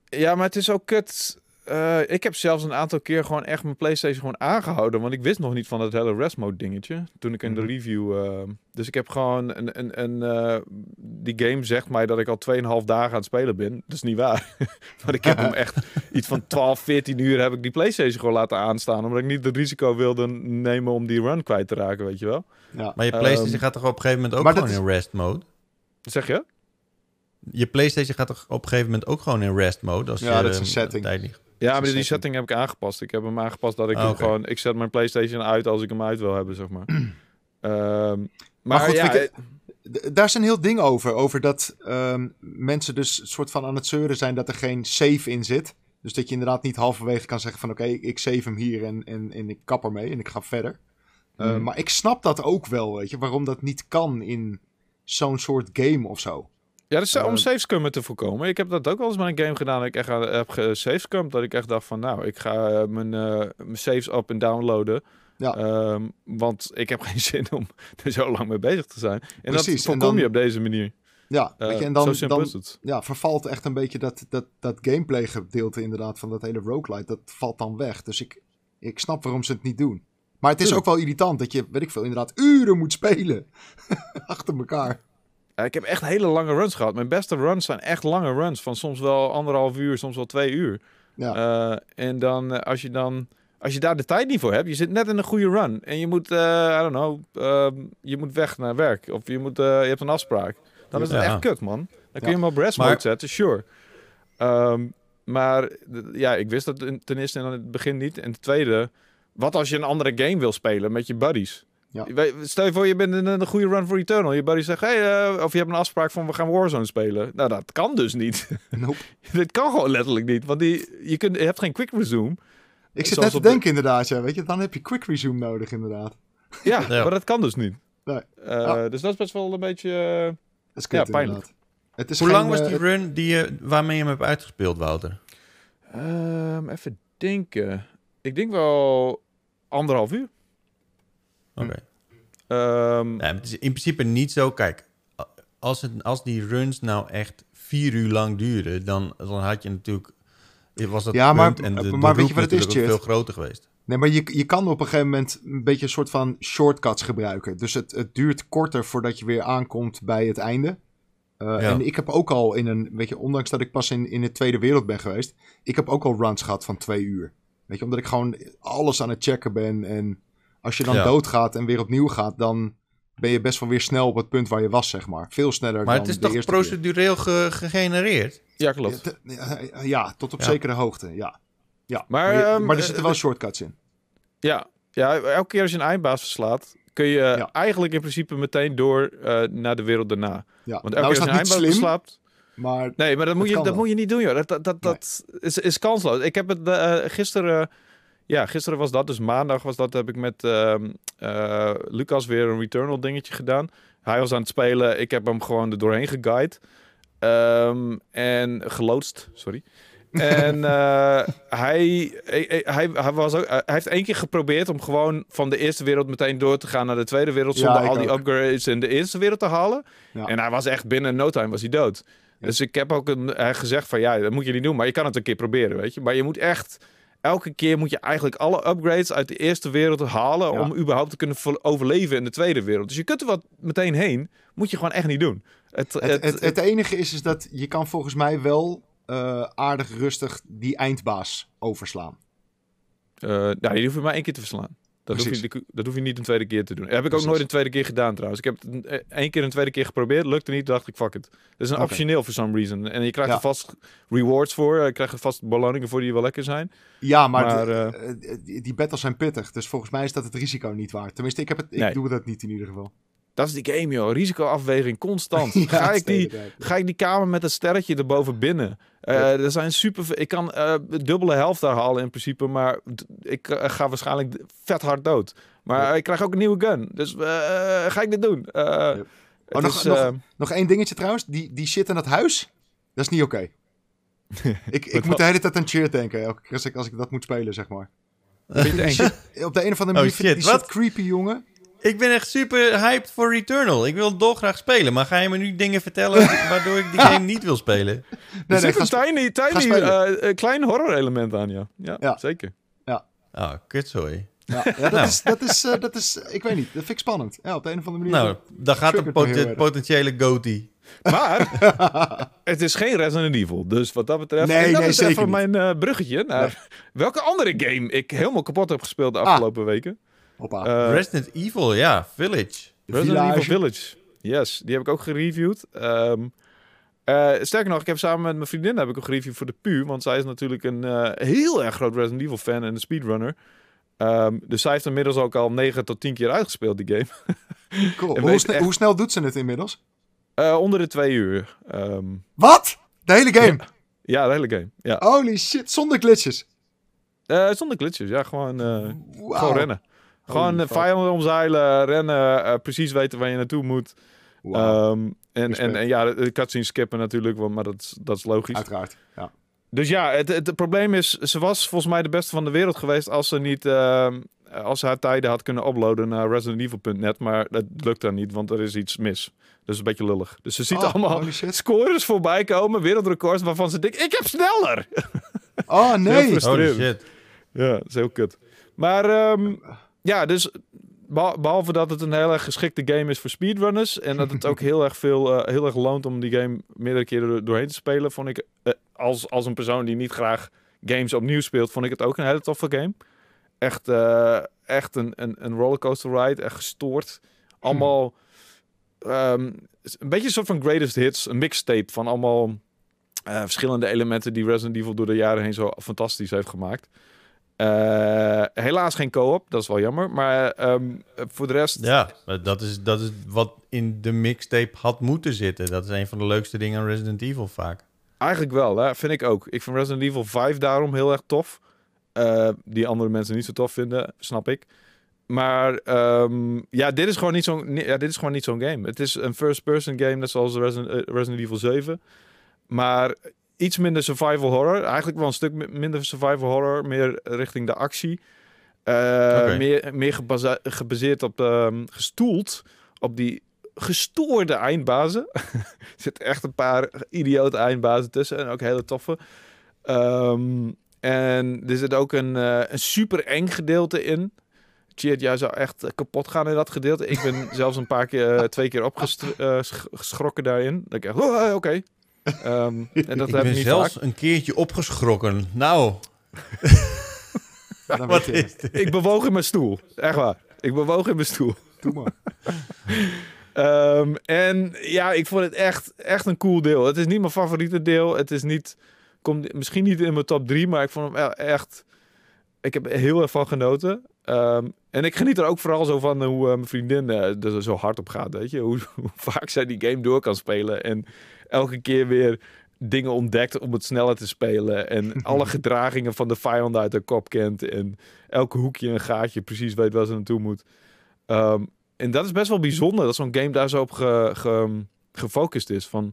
Ja, maar het is ook kut. Eh, ik heb zelfs een aantal keer gewoon echt mijn PlayStation gewoon aangehouden. Want ik wist nog niet van het hele rest mode dingetje. Toen ik in de Mhm. review. eh, dus ik heb gewoon een. een, een eh, die game zegt mij dat ik al 2,5 dagen aan het spelen ben. Dat is niet waar. Want ik heb hem echt iets van 12, 14 uur heb ik die PlayStation gewoon laten aanstaan. Omdat ik niet het risico wilde nemen om die run kwijt te raken, weet je wel. ja. Maar je Ehm, PlayStation gaat toch op een gegeven moment ook maar gewoon dat in rest mode? Wat zeg je? Je PlayStation gaat toch op een gegeven moment ook gewoon in rest mode? Als Ja, je, dat is een eh, setting. tijd niet- Ja, maar die setting. setting heb ik aangepast. Ik heb hem aangepast dat ik Ah, hem gewoon... Ik zet mijn PlayStation uit als ik hem uit wil hebben, zeg maar. Ehm, maar, goed, ja, D- Daar is een heel ding over. Over dat ehm, mensen dus soort van aan het zeuren zijn dat er geen save in zit. Dus dat je inderdaad niet halverwege kan zeggen van oké, ik save hem hier en, en, en ik kap ermee en ik ga verder. Uh, Mhm. Maar ik snap dat ook wel, weet je, waarom dat niet kan in zo'n soort game of zo. Ja, dat is om Eh, savescummen te voorkomen. Ik heb dat ook wel eens met een game gedaan. Dat ik echt aan- heb gesavescummed. Dat ik echt dacht van, nou, ik ga eh, mijn, eh, mijn saves op en downloaden. Ja. Ehm, want ik heb geen zin om er zo lang mee bezig te zijn. En Precies, dat en voorkom dan- je op deze manier. Ja, Eh, weet je, en dan, dan is het. ja, vervalt echt een beetje dat, dat, dat gameplay gedeelte inderdaad van dat hele roguelite. Dat valt dan weg. Dus ik, ik snap waarom ze het niet doen. Maar het is Tuurlijk. ook wel irritant dat je, weet ik veel, inderdaad uren moet spelen. Achter elkaar. Ja, ik heb echt hele lange runs gehad. Mijn beste runs zijn echt lange runs. Van soms wel anderhalf uur, soms wel twee uur. Ja. Eh, en dan, eh, als je dan... Als je daar de tijd niet voor hebt, je zit net in een goede run. En je moet, eh I don't know, ehm, je moet weg naar werk. Of je, moet, eh, je hebt een afspraak. Dan is het Ja. echt kut, man. Dan kun je hem op rest Maar- mode zetten, sure. Ehm, maar ja, ik wist dat ten eerste in het begin niet. En ten tweede, wat als je een andere game wil spelen met je buddies? Ja. Stel je voor, je bent in een goede run voor Eternal. Je buddy zegt, hey, eh, of je hebt een afspraak van we gaan Warzone spelen. Nou, dat kan dus niet. Nope. Dit kan gewoon letterlijk niet. Want die, je, kunt, je hebt geen quick resume. Ik zit net te de- denken inderdaad, ja, weet je, dan heb je quick resume nodig inderdaad. Ja, Ja. maar dat kan dus niet. Nee. Eh, Ja. Dus dat is best wel een beetje... Dat is kut, Ja, pijnlijk. inderdaad. Het is Hoe geen, lang was eh, die run die je, waarmee je hem hebt uitgespeeld, Wouter? ehm, even denken. Ik denk wel anderhalf uur. Oké. Ehm, Ja, maar het is in principe niet zo. Kijk, als, het, als die runs nou echt vier uur lang duren, dan, dan had je natuurlijk. Was dat Ja, maar- punt en de, de maar weet je wat het is, veel groter geweest. Nee, maar je, je kan op een gegeven moment een beetje een soort van shortcuts gebruiken. Dus het, het duurt korter voordat je weer aankomt bij het einde. Eh, Ja. En ik heb ook al in een, weet je, ondanks dat ik pas in, in de Tweede Wereld ben geweest, ik heb ook al runs gehad van twee uur. Weet je, omdat ik gewoon alles aan het checken ben. En als je dan Ja. doodgaat en weer opnieuw gaat, dan ben je best wel weer snel op het punt waar je was, zeg maar. Veel sneller Maar dan het is de toch procedureel ge- gegenereerd? ja, klopt. Ja, tot op Ja. zekere hoogte, ja. ja. Maar, je- ehm, maar er zitten wel eh, shortcuts in. Ja. ja, elke keer als je een eindbaas verslaat... kun je Ja. eigenlijk in principe meteen door eh, naar de wereld daarna. Ja. Want elke nou keer is als je een eindbaas slim, verslaapt... maar Nee, maar dat, moet je, dat wel. moet je niet doen, joh. Dat, dat, dat, dat is, is kansloos. Ik heb het eh, gisteren... ja, gisteren was dat. Dus maandag was dat. Heb ik met ehm, eh, Lucas weer een Returnal dingetje gedaan. Hij was aan het spelen. Ik heb hem gewoon er doorheen geguide. Ehm, en geloodst, sorry. En eh, hij, hij, hij, hij was ook, hij heeft één keer geprobeerd om gewoon van de eerste wereld meteen door te gaan naar de tweede wereld. Zonder al die ook. upgrades in de eerste wereld te halen. Ja. En hij was echt binnen no time was hij dood. Ja. Dus ik heb ook een, gezegd van ja, dat moet je niet doen. Maar je kan het een keer proberen, weet je. Maar je moet echt... Elke keer moet je eigenlijk alle upgrades uit de eerste wereld halen... Ja. om überhaupt te kunnen overleven in de tweede wereld. Dus je kunt er wat meteen heen. Moet je gewoon echt niet doen. Het, Het, het, het enige is, is dat je kan volgens mij wel eh, aardig rustig die eindbaas overslaan. eh, nou, die hoef je maar één keer te verslaan. Dat hoef, je, dat hoef je niet een tweede keer te doen. Dat heb ik ook nooit een tweede keer gedaan trouwens. Ik heb het eh, één keer een tweede keer geprobeerd. Lukte niet. dacht ik, fuck it. Dat is een optioneel for some reason. En je krijgt Ja. er vast rewards voor. Je krijgt er vast beloningen voor die wel lekker zijn. Ja, maar, Maar, de- eh, eh, die, die battles zijn pittig. Dus volgens mij is dat het risico niet waard. Tenminste, ik, heb het, ik Nee. doe dat niet in ieder geval. Dat is die game, joh. Risicoafweging, constant. Ja, ga, ik die, ga ik die kamer met een sterretje erboven binnen? Eh, Ja. Er zijn super... Ik kan eh, dubbele helft daar halen in principe, maar ik eh, ga waarschijnlijk vet hard dood. Maar Ja. ik krijg ook een nieuwe gun. Dus ga ik dit doen? Het Oh, nog- is, nog- Nog één dingetje trouwens. Die, die shit in dat huis, dat is niet oké. ik ik moet de hele tijd aan cheer denken, elke keer als ik, als ik dat moet spelen, zeg maar. Vind het op de een of andere Oh, manier vind ik shit, die shit wat? creepy, jongen. Ik ben echt super hyped voor Returnal. Ik wil dolgraag spelen, maar ga je me nu dingen vertellen waardoor ik die game niet wil spelen? Er Nee, zit nee, een tiny, tiny eh, eh, klein horror element aan, ja. Ja, Ja. zeker. Oh, kutzooi. ja, ja, dat, Nou. is, dat, is, eh, dat is, ik weet niet, dat vind ik spannend. Ja, op de een of andere manier. Nou, dan gaat pot- erg. potentiële goatee. Maar het is geen Resident Evil. Dus wat dat betreft. Nee, en dat nee, is zeker even niet. mijn eh, bruggetje naar welke andere game ik helemaal kapot heb gespeeld Ah. de afgelopen weken. Hoppa. Eh, Resident Evil, ja, Village. De Resident Village. Evil Village. Yes, die heb ik ook gereviewd. Ehm, eh, sterker nog, ik heb samen met mijn vriendin heb ik een gereview voor de PU. Want zij is natuurlijk een eh, heel erg groot Resident Evil fan en een speedrunner. Ehm, dus zij heeft inmiddels ook al 9 tot 10 keer uitgespeeld, die game. Cool. en Hoe, weet sne- echt- hoe snel doet ze het inmiddels? Eh, onder de twee uur. Ehm, Wat? De hele game? ja, de hele game. Ja. Holy shit, zonder glitches. Eh, zonder glitches, ja, gewoon, eh, gewoon rennen. Gewoon uh, fuck. vijanden omzeilen, rennen, eh, precies weten waar je naartoe moet. Wauw, Ehm, en, en, en ja, de cutscenes skippen natuurlijk, maar dat is, dat is logisch. Uiteraard. Ja. Dus ja, het, het, het probleem is, ze was volgens mij de beste van de wereld geweest als ze niet, ehm, als ze haar tijden had kunnen uploaden naar residentevil.net, maar dat lukt dan niet, want er is iets mis. Dus een beetje lullig. Dus ze ziet Oh, allemaal scores voorbij komen, wereldrecords, waarvan ze denkt, ik heb sneller! Oh Heel nee. Holy Frustrerend. shit. Ja, dat is heel kut. Maar ehm, ja, dus beha- behalve dat het een heel erg geschikte game is voor speedrunners en dat het ook heel erg veel, eh, heel erg loont om die game meerdere keren door- doorheen te spelen, vond ik eh, als, als een persoon die niet graag games opnieuw speelt, vond ik het ook een hele toffe game. Echt, eh, echt een, een, een rollercoaster ride, echt gestoord. Allemaal ehm, een beetje een soort van greatest hits, een mixtape van allemaal verschillende elementen die Resident Evil door de jaren heen zo fantastisch heeft gemaakt. Eh, helaas geen co-op, dat is wel jammer. Maar ehm, voor de rest, Ja, dat is, dat is wat in de mixtape had moeten zitten. Dat is een van de leukste dingen aan Resident Evil vaak. eigenlijk wel, hè? vind ik ook. Ik vind Resident Evil 5 daarom heel erg tof. Eh, die andere mensen niet zo tof vinden, snap ik. Maar ehm, ja, dit is gewoon niet zo'n ja, dit is gewoon niet zo'n game. Het is een first-person game, net zoals Resident, eh, Resident Evil 7. Maar iets minder survival horror. Eigenlijk wel een stuk mi- minder survival horror. Meer richting de actie. Eh. Meer, meer gebaseerd op, ehm, gestoeld op die gestoorde eindbazen. er zitten echt een paar idiote eindbazen tussen. En ook hele toffe. Ehm, en er zit ook een, eh, een super eng gedeelte in. Cheert, jij zou echt eh, kapot gaan in dat gedeelte. Ik ben zelfs een paar keer, twee keer opgeschrokken daarin. Dat ik echt, oh, oké. Ehm, en dat ik heb ben niet zelfs vaak. een keertje opgeschrokken. Nou, Ja, wat is dit? Ik bewoog in mijn stoel. Echt waar. Ik bewoog in mijn stoel. Doe maar. Ehm, en ja, ik vond het echt, echt een cool deel. Het is niet mijn favoriete deel. Het is niet, komt misschien niet in mijn top 3, maar ik vond hem echt. Ik heb er heel erg van genoten. Ehm, en ik geniet er ook vooral zo van hoe eh, mijn vriendin eh, er zo hard op gaat. Weet je, hoe, hoe vaak zij die game door kan spelen. En elke keer weer dingen ontdekt om het sneller te spelen. En alle gedragingen van de vijanden uit haar kop kent. En elke hoekje en gaatje precies weet waar ze naartoe moet. Ehm, en dat is best wel bijzonder dat zo'n game daar zo op ge- ge- gefocust is. Van,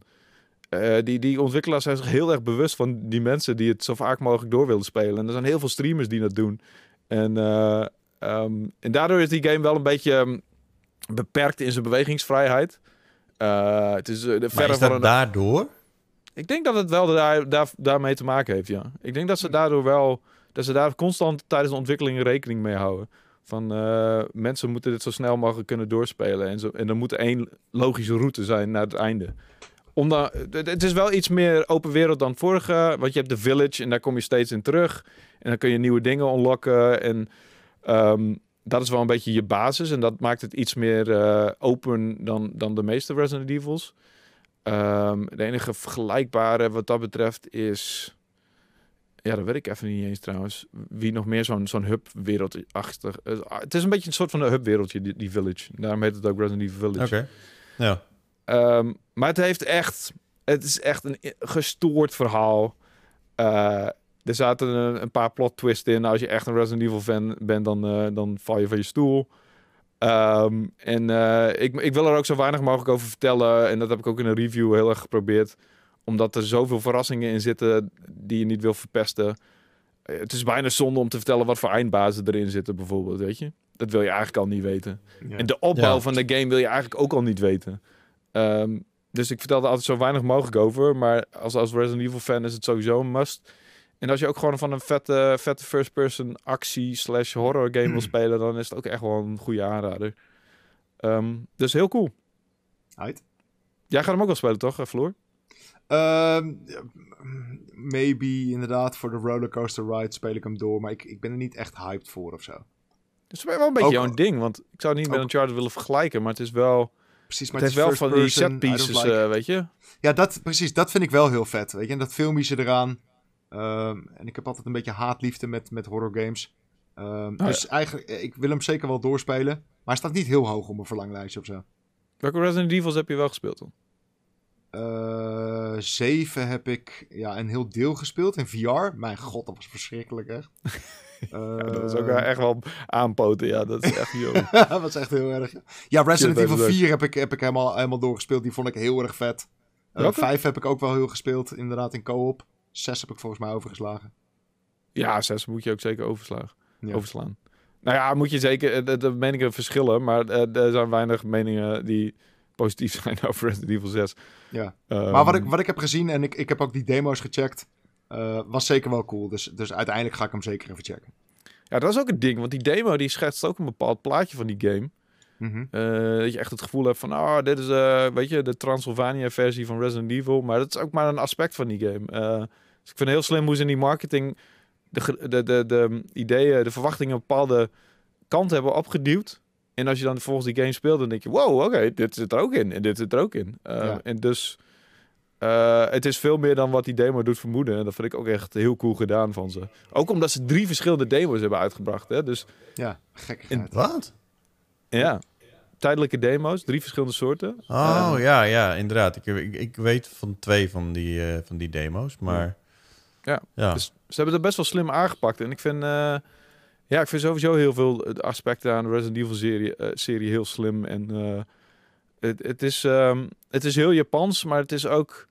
eh, die, die ontwikkelaars zijn zich heel erg bewust van die mensen die het zo vaak mogelijk door willen spelen. En er zijn heel veel streamers die dat doen. En, eh, ehm, en daardoor is die game wel een beetje ehm, beperkt in zijn bewegingsvrijheid. Eh, het is eh, de Maar verre is van dat een... daardoor? Ik denk dat het wel daar, daar, daarmee te maken heeft, ja. Ik denk dat ze daardoor wel... Dat ze daar constant tijdens de ontwikkeling rekening mee houden. Van eh, mensen moeten dit zo snel mogelijk kunnen doorspelen. En, zo, en er moet één logische route zijn naar het einde. Omdat, het het is wel iets meer open wereld dan vorige. Want je hebt de village en daar kom je steeds in terug. En dan kun je nieuwe dingen unlocken. En ehm, dat is wel een beetje je basis. En dat maakt het iets meer eh, open dan, dan de meeste Resident Evils. Ehm, de enige vergelijkbare wat dat betreft is... Ja, dat weet ik even niet eens trouwens. Wie nog meer zo'n zo'n hub-wereld achter... eh, het is een beetje een soort van een hub-wereldje, die, die village. Daarom heet het ook Resident Evil Village. Oké. Ja. Ehm, maar het heeft echt... Het is echt een gestoord verhaal. Eh, er zaten een, een paar plot twists in. Nou, Als je echt een Resident Evil fan bent, dan, eh, dan val je van je stoel. Ehm, en eh, ik, ik wil er ook zo weinig mogelijk over vertellen. En dat heb ik ook in een review heel erg geprobeerd. omdat er zoveel verrassingen in zitten die je niet wil verpesten. Eh, Het is bijna zonde om te vertellen wat voor eindbazen erin zitten, bijvoorbeeld, weet je. Dat wil je eigenlijk al niet weten. Ja. En de opbouw Ja. van de game wil je eigenlijk ook al niet weten. Ehm, dus ik vertel er altijd zo weinig mogelijk over. Maar als, als Resident Evil fan is het sowieso een must. En als je ook gewoon van een vette, vette first-person actie slash horror game wil spelen... dan is het ook echt wel een goede aanrader. Ehm, dus heel cool. Uit. Jij gaat hem ook wel spelen, toch, eh, Floor? Ehm, maybe inderdaad voor de rollercoaster ride speel ik hem door. Maar ik, ik ben er niet echt hyped voor of zo. Dus het is wel een beetje Ook- jouw ding. Want ik zou het niet met ook- Uncharted willen vergelijken... maar het is wel... Precies, Het maar wel is van first die set pieces, like- eh, weet je? Ja, dat, precies. Dat vind ik wel heel vet. Weet je? En dat filmpje eraan. Ehm, en ik heb altijd een beetje haatliefde met, met horror games. Ehm, ja. Dus eigenlijk, eh, ik wil hem zeker wel doorspelen. Maar hij staat niet heel hoog op mijn verlanglijstje of zo. Welke Resident Evils heb je wel gespeeld dan? Eh, zeven heb ik ja, een heel deel gespeeld in VR. Mijn god, dat was verschrikkelijk echt. Ja, dat is ook wel echt wel aanpoten. Ja, dat is echt... Yo. dat was echt heel erg. Ja, Resident Evil dat is 4 heb ik, heb ik helemaal, helemaal doorgespeeld. Die vond ik heel erg vet. Uh, Welke? 5 heb ik ook wel heel gespeeld, inderdaad, in co-op. 6 heb ik volgens mij overgeslagen. Ja, zes moet je ook zeker overslagen, Ja. overslaan. Nou ja, moet je zeker... De, de meningen verschillen, maar eh, er zijn weinig meningen die positief zijn over Resident Evil 6. Ja. Ehm, Maar wat ik, wat ik heb gezien, en ik, ik heb ook die demo's gecheckt, eh, was zeker wel cool. Dus, dus uiteindelijk ga ik hem zeker even checken. Ja, dat is ook een ding, want die demo die schetst ook een bepaald plaatje van die game. Mhm. Eh, dat je echt het gevoel hebt van, oh, dit is, weet je, de Transylvania-versie van Resident Evil. Maar dat is ook maar een aspect van die game. Dus ik vind het heel slim hoe ze in die marketing de, de, de, de ideeën, de verwachtingen een bepaalde kant hebben opgeduwd. En als je dan vervolgens die game speelt, dan denk je, wow, oké, dit zit er ook in. En dit zit er ook in. Eh, Ja. En dus, eh, het is veel meer dan wat die demo doet vermoeden. En dat vind ik ook echt heel cool gedaan van ze. Ook omdat ze drie verschillende demo's hebben uitgebracht. Hè? Dus Ja, gekkigheid. Wat? ja, tijdelijke demo's, drie verschillende soorten. Oh Eh, ja, ja, inderdaad. Ik, ik, ik weet van twee van die, eh, van die demo's, maar... Ja. ja. Dus ze hebben het best wel slim aangepakt. En ik vind, eh, ja, ik vind sowieso heel veel aspecten aan de Resident Evil serie, eh, serie heel slim. En eh, het, het, is, ehm, het is heel Japans, maar het is ook...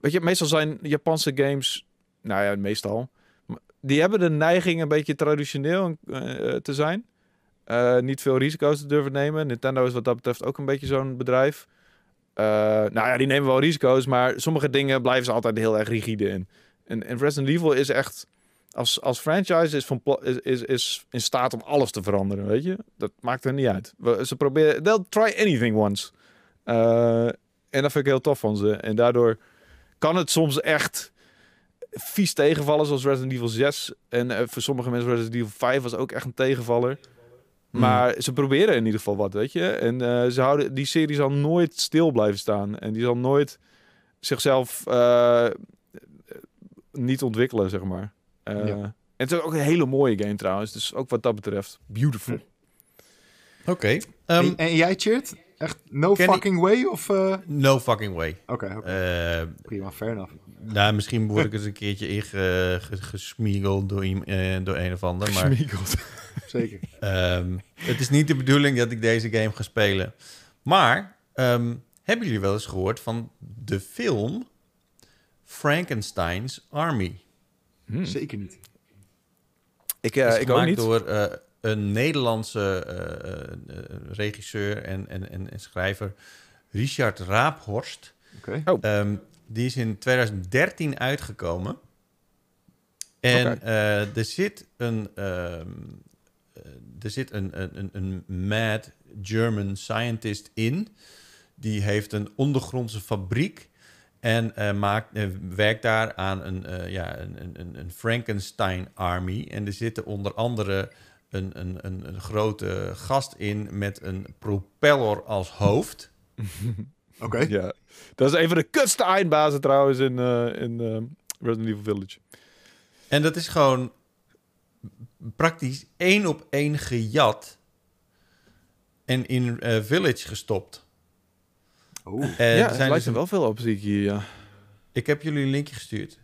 Weet je, meestal zijn Japanse games... Nou ja, meestal. Die hebben de neiging een beetje traditioneel te zijn. Niet veel risico's te durven nemen. Nintendo is wat dat betreft ook een beetje zo'n bedrijf. Nou ja, die nemen wel risico's, maar sommige dingen blijven ze altijd heel erg rigide in. En, en Resident Evil is echt, als, als franchise, is, van, is, is, is in staat om alles te veranderen, weet je? Dat maakt er niet uit. We- Ze proberen, they'll try anything once. Eh, en dat vind ik heel tof van ze. En daardoor kan het soms echt vies tegenvallen, zoals Resident Evil 6. En eh, voor sommige mensen Resident Evil 5 was ook echt een tegenvaller. Maar ze proberen in ieder geval wat, weet je. En eh, ze houden, die serie zal nooit stil blijven staan. En die zal nooit zichzelf niet ontwikkelen, zeg maar. Eh, Ja. En het is ook een hele mooie game trouwens. Dus ook wat dat betreft, beautiful. Oké. En, ehm, en jij, Cheert? Echt no fucking way? Of, eh, no fucking way. Oké, oké. Eh, prima, fair enough. nou, misschien word ik eens een keertje ingesmiegeld door, eh, door een of ander. Maar. Zeker. Ehm, het is niet de bedoeling dat ik deze game ga spelen. Maar ehm, hebben jullie wel eens gehoord van de film Frankenstein's Army? Hmm. Zeker niet. Ik, eh, is ik ook niet. door eh, een Nederlandse eh, regisseur en, en, en, en schrijver Richard Raaphorst. Oké. Oh. Ehm, die is in 2013 uitgekomen. En eh, er zit een, ehm, eh, er zit een, een, een, een mad German scientist in. Die heeft een ondergrondse fabriek. En eh, maakt, eh, werkt daar aan een, eh, ja, een, een- een, een Frankenstein Army. En er zitten onder andere een, een, een, een grote gast in met een propeller als hoofd. Oké. Ja. Dat is een van de kutste eindbazen trouwens in, eh, in Resident Evil Village. En dat is gewoon praktisch één op één gejat en in eh, Village gestopt. Oeh. En ja, er het zijn lijkt dus er wel veel op, zie ik hier, ja. Ik heb jullie een linkje gestuurd.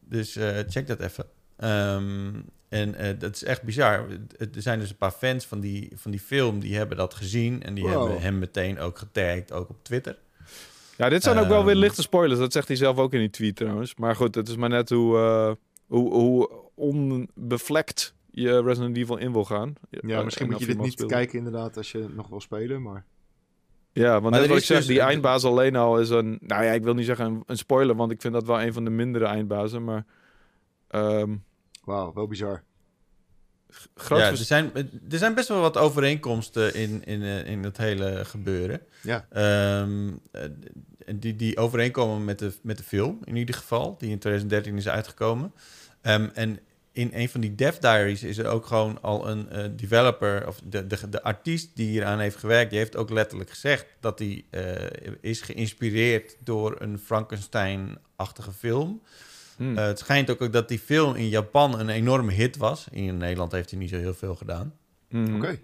Dus eh, check dat even. Ehm, en eh, dat is echt bizar. Er zijn dus een paar fans van die, van die film die hebben dat gezien. En die Wow. hebben hem meteen ook getagd, ook op Twitter. Ja, dit zijn ook wel weer Ehm. lichte spoilers. Dat zegt hij zelf ook in die tweet trouwens. Maar goed, het is maar net hoe, eh, hoe, hoe onbevlekt je Resident Evil in wil gaan. Ja, Eh, misschien en moet je dit niet kijken inderdaad als je nog wil spelen, maar... Ja, want Maar net wat ik zeg, dus- die eindbaas alleen al is een... Nou ja, ik wil niet zeggen een, een spoiler, want ik vind dat wel een van de mindere eindbazen. Maar ehm Wauw, wel bizar. groot ja, er, zijn, er zijn best wel wat overeenkomsten in, in, eh, in het hele gebeuren. Ja. Ehm, eh, die, die overeenkomen met de, met de film, in ieder geval, die in 2013 is uitgekomen. Ehm, en in een van die Dev Diaries is er ook gewoon al een eh, developer, of de, de, de artiest die hieraan heeft gewerkt, die heeft ook letterlijk gezegd dat hij eh, is geïnspireerd door een Frankenstein-achtige film. Hmm. Eh, het schijnt ook dat die film in Japan een enorme hit was. In Nederland heeft hij niet zo heel veel gedaan. Mhm. Oké.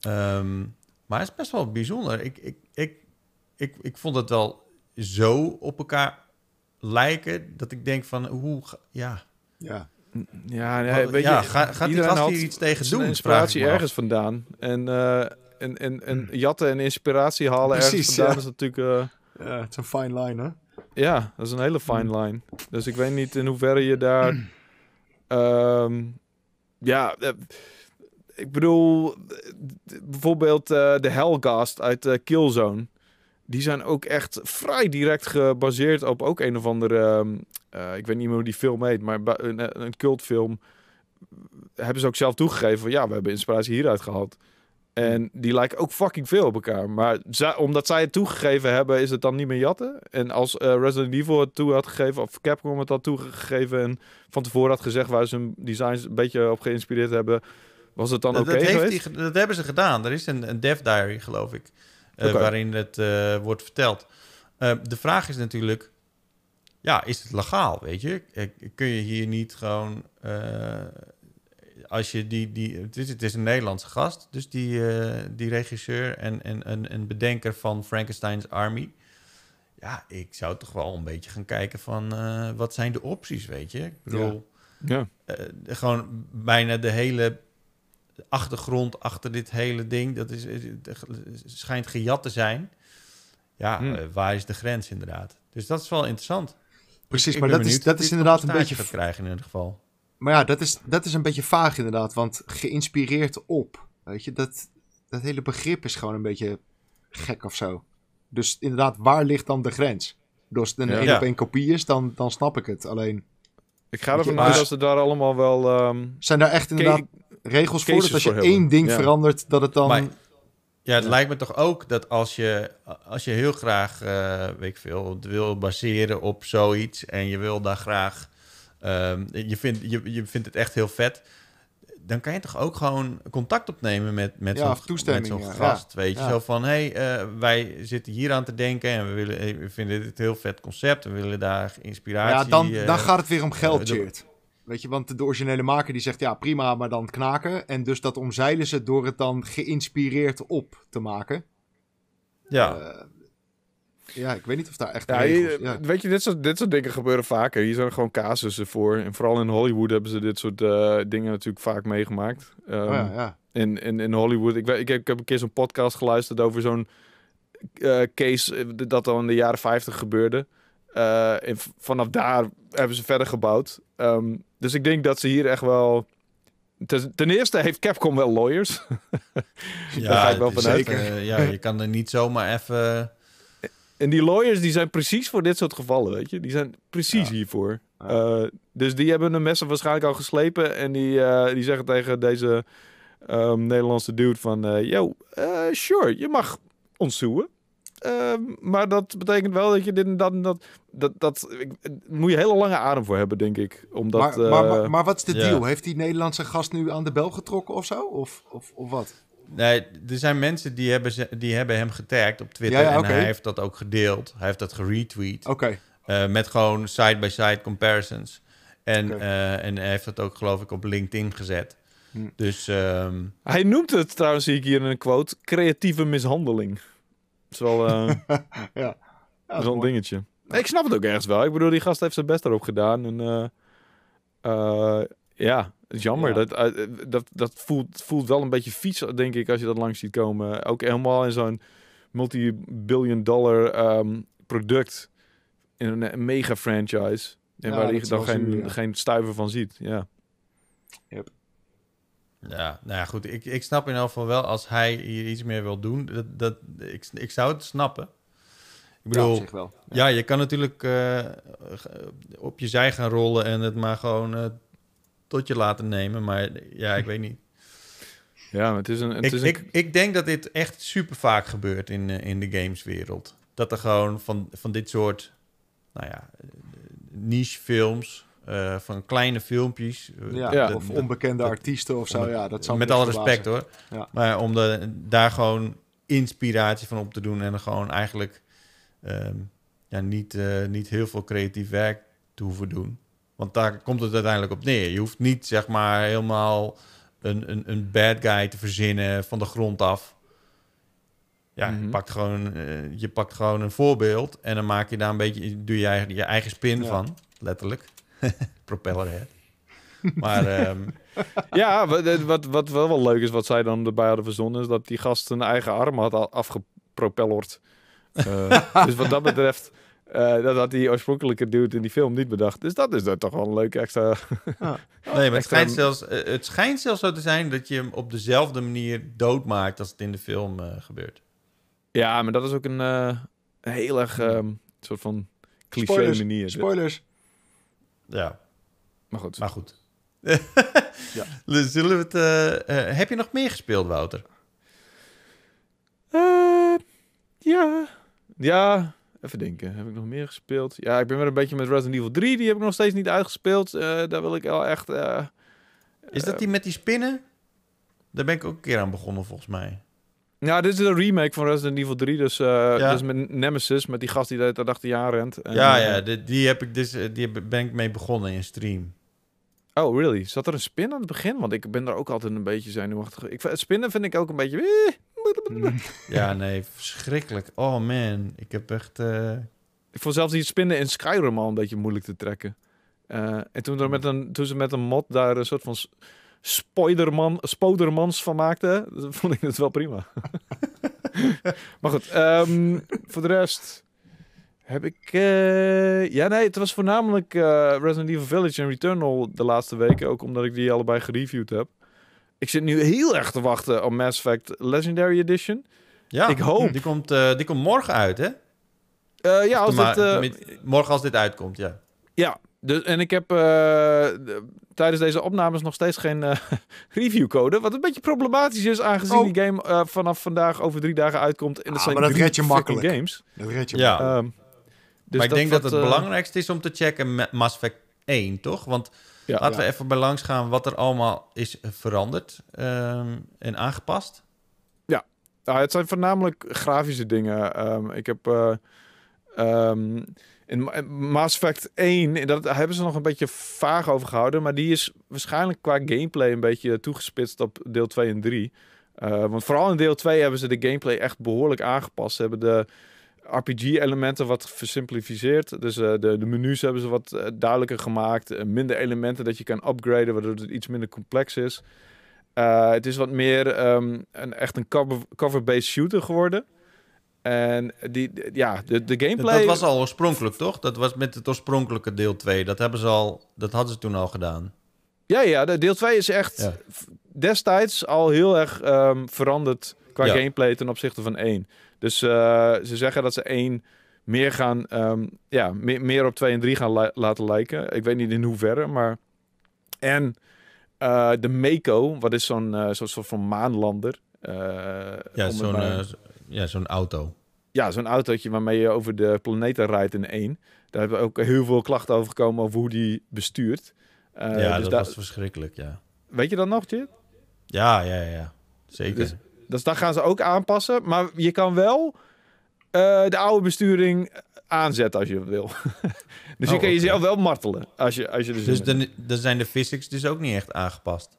Ehm, maar het is best wel bijzonder. Ik, ik, ik, ik, ik vond het wel zo op elkaar lijken dat ik denk van hoe ga- ja, Ja. Ja, nee, weet ja je, ga, gaat die gast hier iets tegen doen? inspiratie ergens vandaan. En, eh, en, en, en jatten en inspiratie halen ergens vandaan ja. is natuurlijk... eh, ja, het is een fine line, hè? Ja, dat is een hele Hmm. fine line. Dus ik weet niet in hoeverre je daar... ehm, ja, eh, ik bedoel... bijvoorbeeld de Hellgast uit Killzone. Die zijn ook echt vrij direct gebaseerd op ook een of andere... ehm, eh, ik weet niet meer hoe die film heet, maar een, een cultfilm... Hebben ze ook zelf toegegeven van... Ja, we hebben inspiratie hieruit gehaald. En die lijken ook fucking veel op elkaar. Maar zij- omdat zij het toegegeven hebben, is het dan niet meer jatten. En als eh, Resident Evil het toe had gegeven, of Capcom het had toegegeven... en van tevoren had gezegd waar ze hun designs een beetje op geïnspireerd hebben... was het dan oké heeft geweest? die dat hebben ze gedaan. Er is een, een dev diary, geloof ik, eh, waarin het eh, wordt verteld. Eh, de vraag is natuurlijk, ja, is het legaal, weet je? Eh, Kun je hier niet gewoon, eh, als je die, die het, is, het is een Nederlandse gast, dus die, eh, die regisseur en, en, en, en bedenker van Frankenstein's Army. Ja, ik zou toch wel een beetje gaan kijken van, wat zijn de opties, weet je? Ik bedoel... Ja. Gewoon bijna de hele achtergrond achter dit hele ding, dat is, schijnt gejat te zijn. Ja, Hmm. eh, waar is de grens inderdaad? Dus dat is wel interessant. Precies, Ik maar ben dat is, dat is inderdaad een beetje... krijgen in ieder geval. Maar ja, dat is, dat is een beetje vaag inderdaad, want geïnspireerd op, weet je, dat, dat hele begrip is gewoon een beetje gek of zo. Dus inderdaad, waar ligt dan de grens? Dus als het een Ja. op één kopie is, dan, dan snap ik het. Alleen, Ik ga ervan uit dat ze daar allemaal wel... ehm, zijn daar echt inderdaad regels voor dat als je voor één hebben. ding Ja. verandert, dat het dan... Maar ja, het Ja. lijkt me toch ook dat als je, als je heel graag, eh, weet ik veel, wil baseren op zoiets en je wil daar graag, ehm, je, vindt, je, je vindt het echt heel vet, dan kan je toch ook gewoon contact opnemen met, met Ja, zo'n zo'n ja. gast, weet je. Zo van, hé, hey, eh, wij zitten hier aan te denken en we, willen, eh, we vinden dit een heel vet concept, we willen daar inspiratie... ja, dan, dan gaat het weer om geld, Cheert. Weet je, want de originele maker die zegt, ja, prima, maar dan knaken. En dus dat omzeilen ze door het dan geïnspireerd op te maken. ja. Eh, ja, ik weet niet of daar echt Ja, regels... je- ja. weet je, dit soort, dit soort dingen gebeuren vaker. Hier zijn gewoon casussen voor. En vooral in Hollywood hebben ze dit soort eh, dingen natuurlijk vaak meegemaakt. Ehm, Oh ja, ja. in, in, in Hollywood. Ik, weet, ik, heb, ik heb een keer zo'n podcast geluisterd over zo'n eh, case dat al in de jaren 50 gebeurde. Eh, en v- vanaf daar hebben ze verder gebouwd. Ehm, dus ik denk dat ze hier echt wel. Ten, ten eerste heeft Capcom wel lawyers. Ja, Daar ga ik wel vanuit. echt, eh, ja, je kan er niet zomaar even... En die lawyers die zijn precies voor dit soort gevallen, weet je. Die zijn precies Ja. hiervoor. Ja. Eh, dus die hebben de messen waarschijnlijk al geslepen. En die, eh, die zeggen tegen deze ehm, Nederlandse dude van... eh, yo, eh, sure, je mag ons zoeken. Ehm, maar dat betekent wel dat je dit en dat dat... Dat, dat ik, daar moet je hele lange adem voor hebben, denk ik. Omdat, maar, maar, eh, maar, maar wat is de deal? Heeft die Nederlandse gast nu aan de bel getrokken of zo? Of, of, of wat? Nee, er zijn mensen die hebben, ze, die hebben hem getagd op Twitter. Ja, ja, en hij heeft dat ook gedeeld. Hij heeft dat geretweet. Oké, eh, met gewoon side-by-side comparisons. En, eh, en hij heeft dat ook, geloof ik, op LinkedIn gezet. Hm. Dus ehm, Hij noemt het, trouwens zie ik hier in een quote... creatieve mishandeling. Is wel... eh, ja. een dingetje. Nee, ik snap het ook ergens wel. Ik bedoel, die gast heeft zijn best erop gedaan. En eh, ja, jammer. Ja. Dat, dat, dat voelt, voelt wel een beetje vies, denk ik, als je dat langs ziet komen. Ook helemaal in zo'n multi-billion dollar ehm, product in een, mega franchise. En Ja, waar je dan geen, ja. geen stuiver van ziet. Ja. Ja, nou ja, goed. Ik, ik snap in elk geval wel als hij hier iets meer wil doen. Dat, dat, ik, ik zou het snappen. Ik Ja, bedoel, op ja, zich wel. Ja. je kan natuurlijk eh, op je zij gaan rollen en het maar gewoon eh, tot je laten nemen. Maar ja, ik weet niet. ja, maar het is een... Het Ik, is een ik, ik denk dat dit echt super vaak gebeurt in, eh, in de gameswereld. Dat er gewoon van, van dit soort, nou ja, niche films, eh, van kleine filmpjes. eh, Ja, Ja. of onbekende dat- artiesten of zo. Ja, dat zou me met alle respect hoor. Ja. Maar om de, daar gewoon inspiratie van op te doen en er gewoon eigenlijk ehm, ja, niet, eh, niet heel veel creatief werk te hoeven doen. Want daar komt het uiteindelijk op neer. Je hoeft niet zeg maar helemaal een, een, een bad guy te verzinnen van de grond af. Ja, je, Mhm. pakt gewoon, je pakt gewoon een voorbeeld en dan maak je daar een beetje, doe je eigen- je eigen spin Ja. van, letterlijk. Propellerhead. Maar ehm, Ja, wat, wat, wat wel wel leuk is, wat zij dan erbij hadden verzonnen, is dat die gast zijn eigen arm had afgepropellerd. Eh, dus wat dat betreft, eh, dat had die oorspronkelijke dude in die film niet bedacht. Dus dat is dan toch wel een leuk extra... Nee, maar het Extra- schijnt, zelfs, eh, het schijnt zelfs zo te zijn dat je hem op dezelfde manier doodmaakt als het in de film gebeurt. Ja, maar dat is ook een, eh, een heel erg ehm, soort van cliché Spoilers, manier. Spoilers. Ja, Maar goed. maar goed. Ja. Dus Zullen we het, eh, eh, heb je nog meer gespeeld, Wouter? Eh, ja. Ja, even denken. Heb ik nog meer gespeeld? Ja, ik ben weer een beetje met Resident Evil 3. Die heb ik nog steeds niet uitgespeeld. Daar wil ik wel echt... Is dat die met die spinnen? Daar ben ik ook een keer aan begonnen, volgens mij. Ja, dit is een remake van Resident Evil 3. Dus, Ja. dus met Nemesis, met die gast die dat achter je aan rent. En, ja, eh, ja die, die, heb ik dus, eh, die ben ik mee begonnen in stream. Oh, really? Zat er een spin aan het begin? Want ik ben er ook altijd een beetje zenuwachtig. Ik, spinnen vind ik ook een beetje... eh, Ja, nee, verschrikkelijk. Oh man, ik heb echt... Ik vond zelfs die spinnen in Skyrim al een beetje moeilijk te trekken. En toen, er met een, toen ze met een mod daar een soort van spoiderman, spodermans van maakten, vond ik het wel prima. maar goed, ehm, voor de rest heb ik... eh, ja, nee, het was voornamelijk eh, Resident Evil Village en Returnal de laatste weken. Ook omdat ik die allebei gereviewd heb. Ik zit nu heel erg te wachten op Mass Effect Legendary Edition. ja, Ik hoop. Die komt, eh, die komt morgen uit, hè? Ja, als dit, morgen als dit uitkomt, ja. Ja, dus, en ik heb eh, de- tijdens deze opnames nog steeds geen eh, reviewcode. Wat een beetje problematisch is, aangezien Oh. die game eh, vanaf vandaag over drie dagen uitkomt. En dat Ah, zijn maar dat red je makkelijk. games. Dat red je Ja. Ehm, dus maar ik denk dat het belangrijkste is om te checken met Mass Effect 1, toch? Want Ja. laten Ja. we even bij langs gaan wat er allemaal is veranderd ehm, en aangepast. Nou, het zijn voornamelijk grafische dingen. Ehm, ik heb eh, ehm, in Ma- Mass Effect 1, dat daar hebben ze nog een beetje vaag over gehouden, maar die is waarschijnlijk qua gameplay een beetje toegespitst op deel 2 en 3. Eh, want vooral in deel 2 hebben ze de gameplay echt behoorlijk aangepast. Ze hebben de RPG-elementen wat versimplificeerd. Dus eh, de, de menus hebben ze wat eh, duidelijker gemaakt. Eh, minder elementen dat je kan upgraden, waardoor het iets minder complex is. Eh, het is wat meer ehm, een, echt een cover- cover-based shooter geworden. En die, ja, de, de gameplay... Dat was al oorspronkelijk, toch? Dat was met het oorspronkelijke deel 2. Dat, hebben ze al, dat hadden ze toen al gedaan. Ja, ja, de deel 2 is echt Ja. destijds al heel erg ehm, veranderd qua Ja. gameplay ten opzichte van 1. Dus eh, ze zeggen dat ze 1 meer gaan, ehm, ja, meer, meer op 2 en 3 gaan li- laten lijken. Ik weet niet in hoeverre, maar... En eh, de Mako, wat is zo'n zo'n soort van maanlander. Ja, zo'n maar- ja, zo'n auto. ja, zo'n autootje waarmee je over de planeten rijdt in één. Daar hebben ook heel veel klachten over gekomen over hoe die bestuurt. Eh, ja, dus dat daar- was verschrikkelijk, ja. Weet je dat nog, Jit? Ja, ja, ja. Zeker. Dus- Dus dat gaan ze ook aanpassen. Maar je kan wel eh, de oude besturing aanzetten als je wil. dus je Oh, kan jezelf wel martelen als je, als je er Dus dan, dan zijn de physics dus ook niet echt aangepast.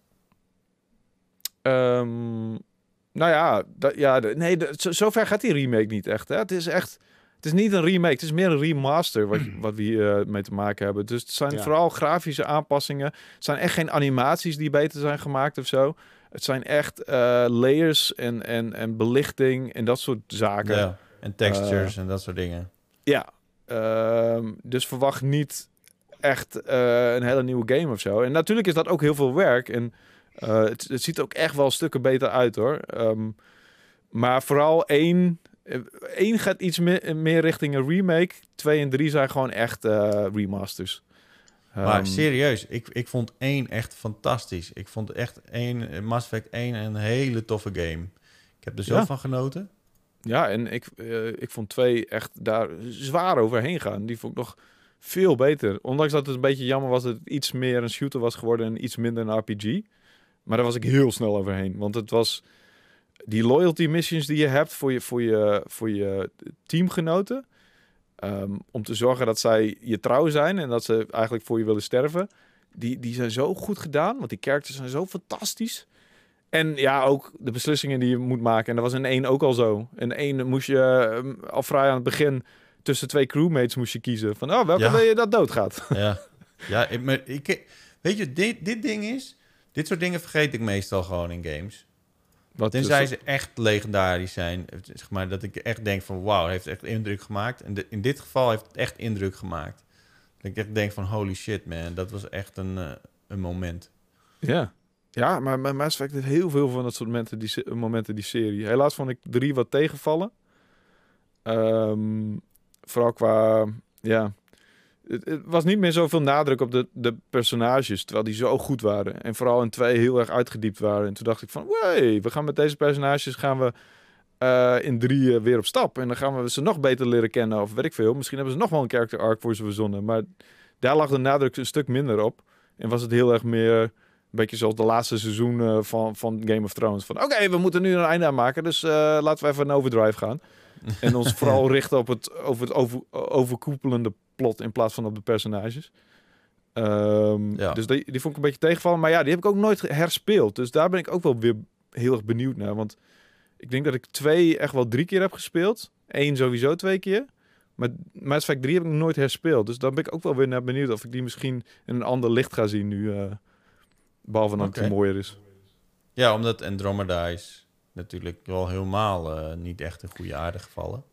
Ehm, nou ja, dat, ja nee, zover gaat die remake niet echt. Hè? Het is echt... Het is niet een remake, het is meer een remaster wat, wat we hier eh, mee te maken hebben. Dus het zijn Ja. vooral grafische aanpassingen. Het zijn echt geen animaties die beter zijn gemaakt of zo. Het zijn echt eh, layers en, en, en belichting en dat soort zaken. Ja. En textures Eh. en dat soort dingen. Ja, ehm, dus verwacht niet echt een hele nieuwe game of zo. En natuurlijk is dat ook heel veel werk. En eh, het, het ziet ook echt wel stukken beter uit hoor. Ehm, maar vooral één, eh, één gaat iets meer, meer richting een remake. Twee en drie zijn gewoon echt eh, remasters. Maar Ehm, serieus, ik, ik vond één echt fantastisch. Ik vond echt één, Mass Effect 1 een hele toffe game. Ik heb er zo Ja. van genoten. Ja, en ik, ik vond twee echt daar zwaar overheen gaan. Die vond ik nog veel beter. Ondanks dat het een beetje jammer was dat het iets meer een shooter was geworden en iets minder een RPG. Maar daar was ik heel snel overheen. Want het was die loyalty missions die je hebt voor je, voor je, voor je teamgenoten. ehm, om te zorgen dat zij je trouw zijn en dat ze eigenlijk voor je willen sterven. Die, die zijn zo goed gedaan, want die characters zijn zo fantastisch. En ja, ook de beslissingen die je moet maken. En dat was in één ook al zo. In één moest je ehm, al vrij aan het begin tussen twee crewmates moest je kiezen. Van, oh, welke Ja. wil je dat doodgaat? Ja, ja ik, maar ik, weet je, dit, dit ding is... Dit soort dingen vergeet ik meestal gewoon in games. Wat Tenzij dat? ze echt legendarisch zijn. Zeg maar, dat ik echt denk van wauw, heeft echt indruk gemaakt. En de- in dit geval heeft het echt indruk gemaakt. Dat ik echt denk van holy shit man, dat was echt een, eh, een moment. Ja. Ja, maar bij Mass Effect heeft heel veel van dat soort momenten die, momenten die serie. Helaas vond ik drie wat tegenvallen. Ehm, vooral qua, ja... Het, het was niet meer zoveel nadruk op de, de personages, terwijl die zo goed waren. En vooral in twee heel erg uitgediept waren. En toen dacht ik van, hey, we gaan met deze personages gaan we eh, in drie eh, weer op stap. En dan gaan we ze nog beter leren kennen of weet ik veel. Misschien hebben ze nog wel een character arc voor ze verzonnen. Maar daar lag de nadruk een stuk minder op. En was het heel erg meer een beetje zoals de laatste seizoen eh, van, van Game of Thrones. Van oké, we moeten nu een einde aan maken, dus laten we even een overdrive gaan. en ons vooral richten op het, over het over, overkoepelende plot in plaats van op de personages. Ehm, Ja. Dus die, die vond ik een beetje tegenvallen. Maar ja, die heb ik ook nooit herspeeld. Dus daar ben ik ook wel weer heel erg benieuwd naar. Want ik denk dat ik twee echt wel drie keer heb gespeeld. Eén sowieso twee keer. Maar Mass Effect 3 heb ik nog nooit herspeeld. Dus daar ben ik ook wel weer naar benieuwd of ik die misschien in een ander licht ga zien nu. eh, behalve dat Oké. het mooier is. Ja, omdat Andromeda is natuurlijk wel helemaal eh, niet echt een goede aarde gevallen.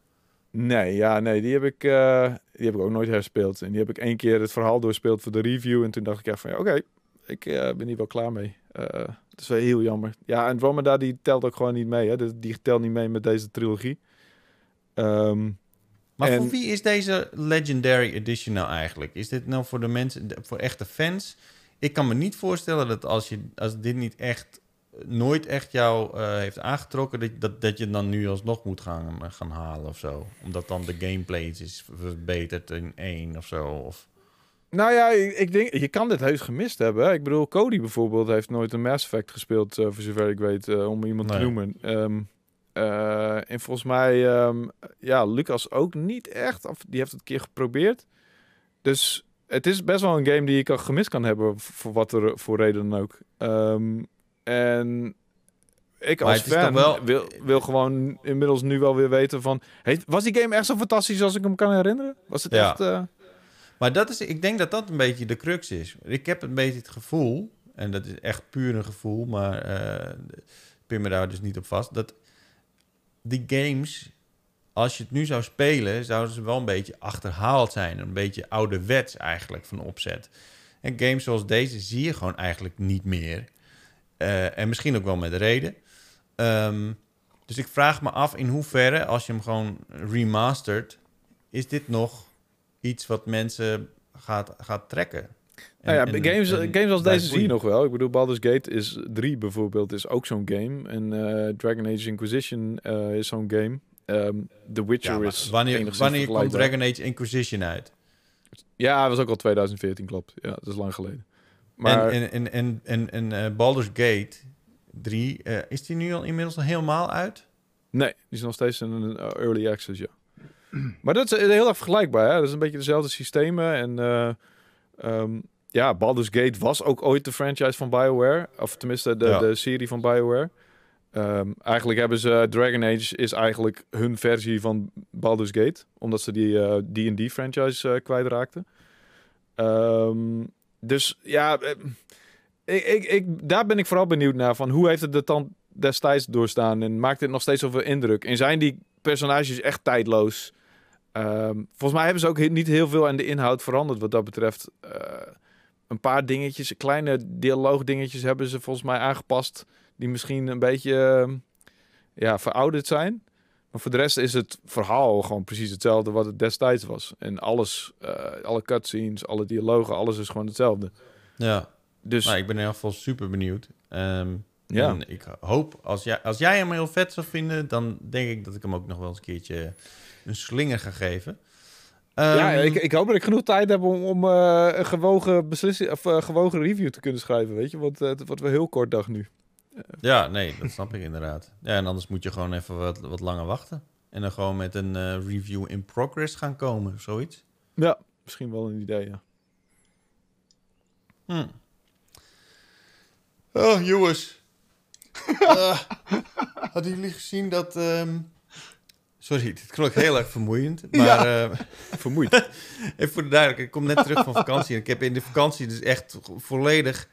Nee, ja, nee, die heb ik, eh, die heb ik ook nooit herspeeld. En die heb ik één keer het verhaal doorspeeld voor de review. En toen dacht ik echt van, ja, oké, ik eh, ben hier wel klaar mee. Eh dat is wel heel jammer. Ja, Andromeda die telt ook gewoon niet mee. Hè? Die- Die telt niet mee met deze trilogie. Ehm, Maar En- voor wie is deze Legendary Edition nou eigenlijk? Is dit nou voor de mensen, voor echte fans? Ik kan me niet voorstellen dat als, je, als dit niet echt, nooit echt jou eh, heeft aangetrokken, dat, dat, dat je dan nu alsnog moet gaan, eh, gaan halen of zo. Omdat dan de gameplay is verbeterd in één of zo. Of... Nou ja, ik, ik denk, je kan dit heus gemist hebben. Hè? Ik bedoel, Cody bijvoorbeeld heeft nooit een Mass Effect gespeeld, eh, voor zover ik weet, om iemand te noemen. Eh, en volgens mij, ehm, ja, Lucas ook niet echt. Of die heeft het een keer geprobeerd. Dus het is best wel een game die ik al gemist kan hebben, voor wat er voor reden dan ook. Ehm, en ik als fan wel- wil, wil gewoon inmiddels nu wel weer weten van... Hey, was die game echt zo fantastisch als ik hem kan herinneren? Was het Ja. echt... eh, Maar dat is, ik denk dat dat een beetje de crux is. Ik heb een beetje het gevoel, en dat is echt puur een gevoel, maar eh pin me daar dus niet op vast, dat die games, als je het nu zou spelen, zouden ze wel een beetje achterhaald zijn. Een beetje ouderwets eigenlijk van opzet. En games zoals deze zie je gewoon eigenlijk niet meer. Eh, en misschien ook wel met reden. Ehm, dus ik vraag me af in hoeverre, als je hem gewoon remastert, is dit nog iets wat mensen gaat, gaat trekken? Nou ja, En- games, en games als deze zie je nog wel. Ik bedoel, Baldur's Gate is 3 bijvoorbeeld, is ook zo'n game. En eh, Dragon Age Inquisition eh, is zo'n game. Ehm, The Witcher Ja, is wanneer wanneer komt. Dragon Age Inquisition uit? Ja, dat was ook al 2014, klopt. Ja, dat is lang geleden. Maar En, en, en, en, en, en eh, Baldur's Gate 3, eh, is die nu al inmiddels al helemaal uit? nee, die is nog steeds in een eh, early access, ja. Maar dat is heel erg vergelijkbaar. Hè? Dat is een beetje dezelfde systemen. En eh, ehm, ja, Baldur's Gate was ook ooit de franchise van BioWare. Of tenminste de, Ja. de serie van BioWare. Ehm, eigenlijk hebben ze Dragon Age is eigenlijk hun versie van Baldur's Gate, omdat ze die D&D franchise eh, kwijtraakten. Ehm, dus ja, eh, ik, ik, ik, daar ben ik vooral benieuwd naar van hoe heeft het de tand destijds doorstaan en maakt het nog steeds zoveel indruk? En zijn die personages echt tijdloos? Ehm, volgens mij hebben ze ook niet heel veel aan de inhoud veranderd wat dat betreft. Eh, een paar dingetjes, kleine dialoogdingetjes hebben ze volgens mij aangepast. Die misschien een beetje ehm, ja, verouderd zijn. Maar voor de rest is het verhaal gewoon precies hetzelfde wat het destijds was. En alles, eh, alle cutscenes, alle dialogen, alles is gewoon hetzelfde. Ja, Dus nou, ik ben in ieder geval super benieuwd. Ehm, Ja. En ik hoop, als jij, als jij hem heel vet zou vinden, dan denk ik dat ik hem ook nog wel eens een keertje een slinger ga geven. ja, Ehm, ik, ik hoop dat ik genoeg tijd heb om, om eh, een gewogen, beslissing, of, eh, gewogen review te kunnen schrijven. Weet je, want het wordt wel heel kort dag nu. Ja, nee, dat snap ik inderdaad. Ja, en anders moet je gewoon even wat, wat langer wachten. En dan gewoon met een eh, review in progress gaan komen, of zoiets. Ja, misschien wel een idee, ja. Hm. Oh, jongens. Eh, hadden jullie gezien dat... ehm, Sorry, dit klonk heel erg vermoeiend. Maar eh, Vermoeid. even voor de duidelijkheid, ik kom net terug van vakantie. En ik heb in de vakantie dus echt volledig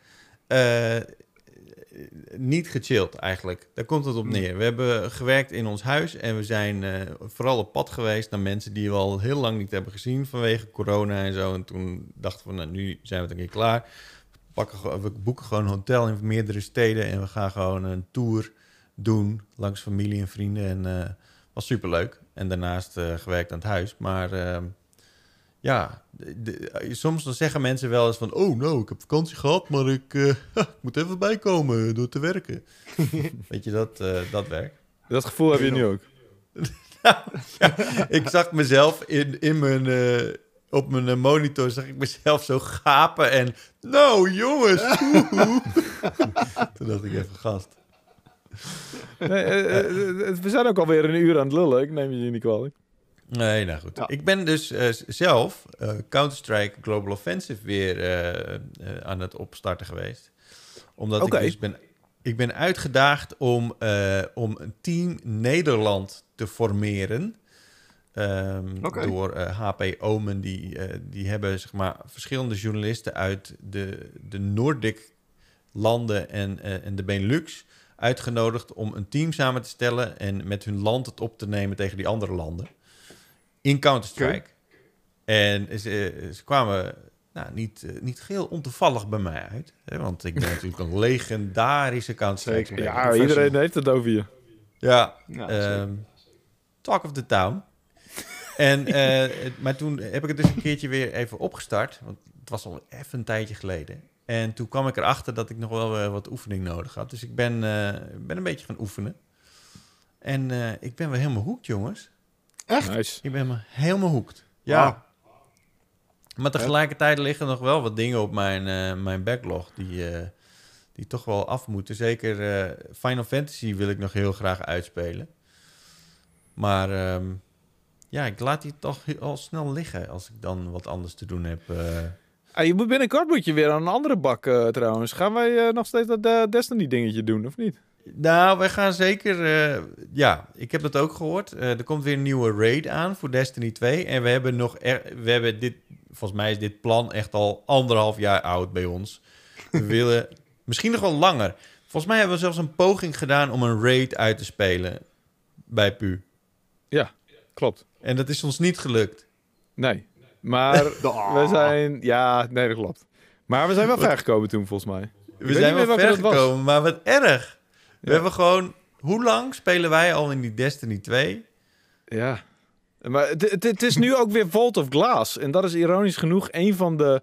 niet gechilled eigenlijk. Daar komt het op neer. We hebben gewerkt in ons huis en we zijn eh, vooral op pad geweest naar mensen die we al heel lang niet hebben gezien vanwege corona en zo. En toen dachten we, nou nu zijn we het een keer klaar. We, pakken, we boeken gewoon een hotel in meerdere steden en we gaan gewoon een tour doen langs familie en vrienden. En eh was superleuk. En daarnaast eh, gewerkt aan het huis. Maar ehm, ja, de- de- soms dan zeggen mensen wel eens van... Oh, nou, ik heb vakantie gehad, maar ik, eh, ik moet even bijkomen door te werken. Weet je, dat, eh, dat werkt. Dat gevoel heb je nu ook. ik zag mezelf in, in mijn, eh, op mijn eh, monitor, zag ik mezelf zo gapen en... Nou, jongens! woehoe." Toen dacht ik even, gast. Nee, eh, eh, eh, we zijn ook alweer een uur aan het lullen. Ik neem je niet kwalijk. Nee, nou goed. Ja. Ik ben dus eh, zelf eh, Counter-Strike Global Offensive weer eh, aan het opstarten geweest. Omdat ik dus ben, ik ben uitgedaagd om, om een team Nederland te formeren. Oké. Door HP Omen. Die, die hebben zeg maar, verschillende journalisten uit de, de Nordic landen en, en de Benelux uitgenodigd om een team samen te stellen en met hun land het op te nemen tegen die andere landen. In Counter-Strike. En ze, ze kwamen nou, niet, eh, niet geheel ontoevallig bij mij uit. Hè, want ik ben natuurlijk een legendarische Counter-Strike. Ja, iedereen heeft het over je. Ja, Ja, ehm, talk of the town. en, eh, maar toen heb ik het dus een keertje weer even opgestart. Want het was al even een tijdje geleden. En toen kwam ik erachter dat ik nog wel eh, wat oefening nodig had. Dus ik ben, eh, ben een beetje gaan oefenen. En eh, ik ben wel helemaal hoekt, jongens. Echt? Nice. Ik ben me helemaal hoekt. Ja. Maar tegelijkertijd liggen nog wel wat dingen op mijn, eh, mijn backlog die, eh, die toch wel af moeten. Zeker eh, Final Fantasy wil ik nog heel graag uitspelen. Maar ehm, ja, ik laat die toch al snel liggen als ik dan wat anders te doen heb. eh. Ah, je moet binnenkort moet je weer aan een andere bak eh, trouwens. Gaan wij eh, nog steeds dat Destiny dingetje doen, of niet? Nou, wij gaan zeker... eh, ja, ik heb dat ook gehoord. Eh, er komt weer een nieuwe raid aan voor Destiny 2. En we hebben nog... Er, we hebben dit... Volgens mij is dit plan echt al anderhalf jaar oud bij ons. We willen... Misschien nog wel langer. Volgens mij hebben we zelfs een poging gedaan om een raid uit te spelen bij PU. Ja, klopt. En dat is ons niet gelukt. Nee. Maar we zijn... Ja, nee, dat klopt. Maar we zijn wel ver gekomen toen, volgens mij. We zijn wel ver gekomen, maar wat erg. We hebben gewoon... Hoe lang spelen wij al in die Destiny 2? Ja. Maar het, is nu ook weer Vault of Glass. En dat is ironisch genoeg een van de...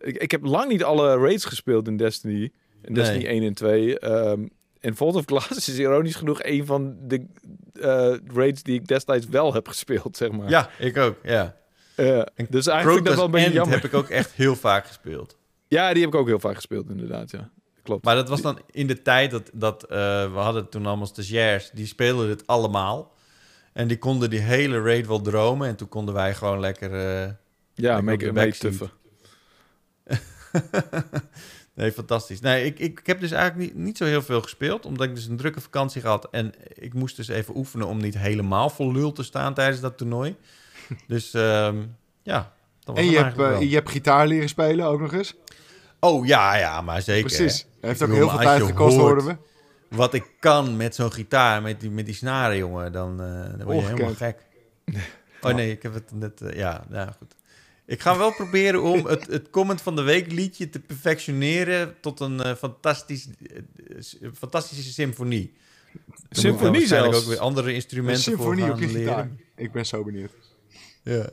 Ik, ik heb lang niet alle raids gespeeld in Destiny. In Destiny 1 en 2. Ehm, en Vault of Glass is ironisch genoeg een van de eh, raids die ik destijds wel heb gespeeld, zeg maar. Ja, ik ook, ja. En dus eigenlijk dat wel een beetje jammer. heb ik ook echt heel vaak gespeeld. Ja, die heb ik ook heel vaak gespeeld, inderdaad, ja. Klopt. Maar dat was dan in de tijd dat, dat eh, we hadden toen allemaal stagiairs, die speelden het allemaal. En die konden die hele raid wel dromen. En toen konden wij gewoon lekker... eh, ja, ik make, tuffen. nee, fantastisch. Nee, ik, ik, ik heb dus eigenlijk niet, niet zo heel veel gespeeld. Omdat ik dus een drukke vakantie had. En ik moest dus even oefenen om niet helemaal vol lul te staan tijdens dat toernooi. Dus ehm, ja, dat was En je hebt, eh, je hebt gitaar leren spelen ook nog eens. Oh ja, ja, maar zeker. Precies. hè. Heeft ook heel veel tijd gekost, hoorden we. Wat ik kan met zo'n gitaar, met die, met die snaren, jongen, dan, eh, dan word je helemaal gek. Oh nee, ik heb het net... eh, ja, nou goed. Ik ga wel proberen om het, het comment van de week liedje te perfectioneren tot een eh, fantastisch, fantastische symfonie. Dan Symfonie zelfs. ook weer andere Een instrumenten symfonie voor op gaan je leren. gitaar. Ik ben zo benieuwd. Ja.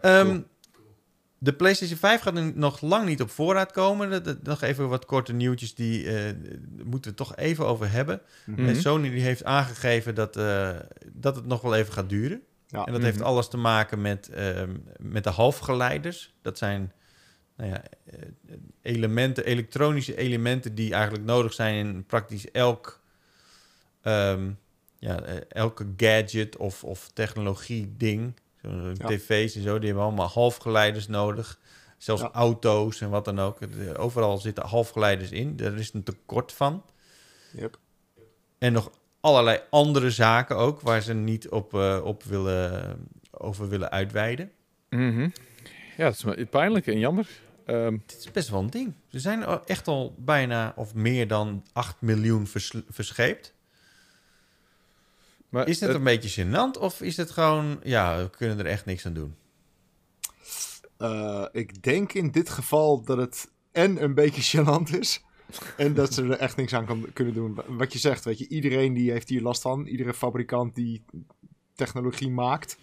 Ehm, De PlayStation 5 gaat nog lang niet op voorraad komen. Dat- dat- Nog even wat korte nieuwtjes, die eh, moeten we toch even over hebben. Mhm. Sony die heeft aangegeven dat, eh, dat het nog wel even gaat duren. Ja. En dat heeft Mhm. alles te maken met, ehm, met de halfgeleiders. Dat zijn nou ja, eh, elementen, elektronische elementen die eigenlijk nodig zijn in praktisch elk, ehm, ja, elke gadget of, of technologie ding. Ja. TV's en zo, die hebben allemaal halfgeleiders nodig. Zelfs Ja. auto's en wat dan ook. Het- eh, Overal zitten halfgeleiders in. Er is een tekort van. Yep. En nog allerlei andere zaken ook, waar ze niet op, eh, op willen, over willen uitweiden. Mhm. Ja, dat is pijnlijk en jammer. Ehm, Dit is best wel een ding. Ze zijn echt al bijna of meer dan 8 miljoen vers- verscheept. Maar Is het het- een beetje gênant of is het gewoon, ja, we kunnen er echt niks aan doen? Eh, ik denk in dit geval dat het en een beetje gênant is. En dat ze er echt niks aan kan, kunnen doen. Wat je zegt, weet je, iedereen die heeft hier last van. Iedere fabrikant die technologie maakt.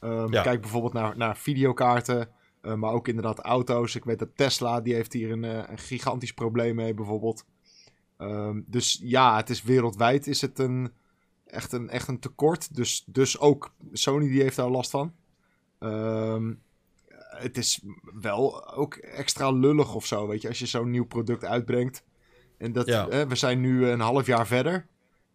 Ehm, Ja. Kijk bijvoorbeeld naar, naar videokaarten. eh, maar ook inderdaad auto's. Ik weet dat Tesla, die heeft hier een, eh, een gigantisch probleem mee bijvoorbeeld. Ehm, dus ja, het is wereldwijd is het een, echt, een, echt een tekort. Dus, dus ook Sony die heeft daar last van. Ehm, het is wel ook extra lullig of zo, weet je, als je zo'n nieuw product uitbrengt. En dat, Ja. eh, we zijn nu een half jaar verder.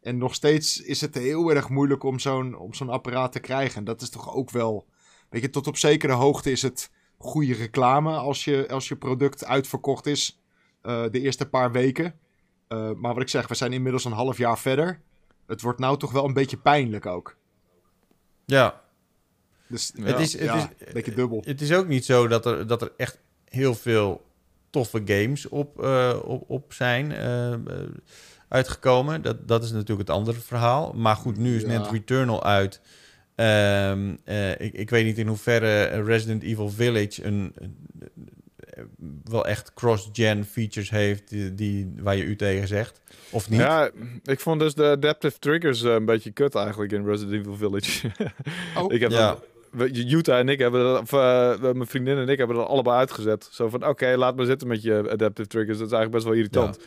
En nog steeds is het heel erg moeilijk om zo'n, om zo'n apparaat te krijgen. En dat is toch ook wel, weet je, tot op zekere hoogte is het goede reclame als je, als je product uitverkocht is eh, de eerste paar weken. Eh, maar wat ik zeg, we zijn inmiddels een half jaar verder. Het wordt nou toch wel een beetje pijnlijk ook. Ja, Dus Ja. het is, het ja, is, een beetje dubbel. Het is ook niet zo dat er, dat er echt heel veel toffe games op, eh, op, op zijn eh, eh, uitgekomen. Dat, dat is natuurlijk het andere verhaal. Maar goed, nu is Ja. net Returnal uit. Ehm, eh, ik, ik weet niet in hoeverre Resident Evil Village een, een- wel echt cross-gen features heeft die, die, waar je u tegen zegt. Of niet? Ja, ik vond dus de adaptive triggers eh, een beetje kut eigenlijk in Resident Evil Village. Oh, ik heb Ja. Jutta en ik hebben dat, of eh, mijn vriendin en ik hebben dat allebei uitgezet. Zo van, oké, laat maar zitten met je adaptive triggers. Dat is eigenlijk best wel irritant.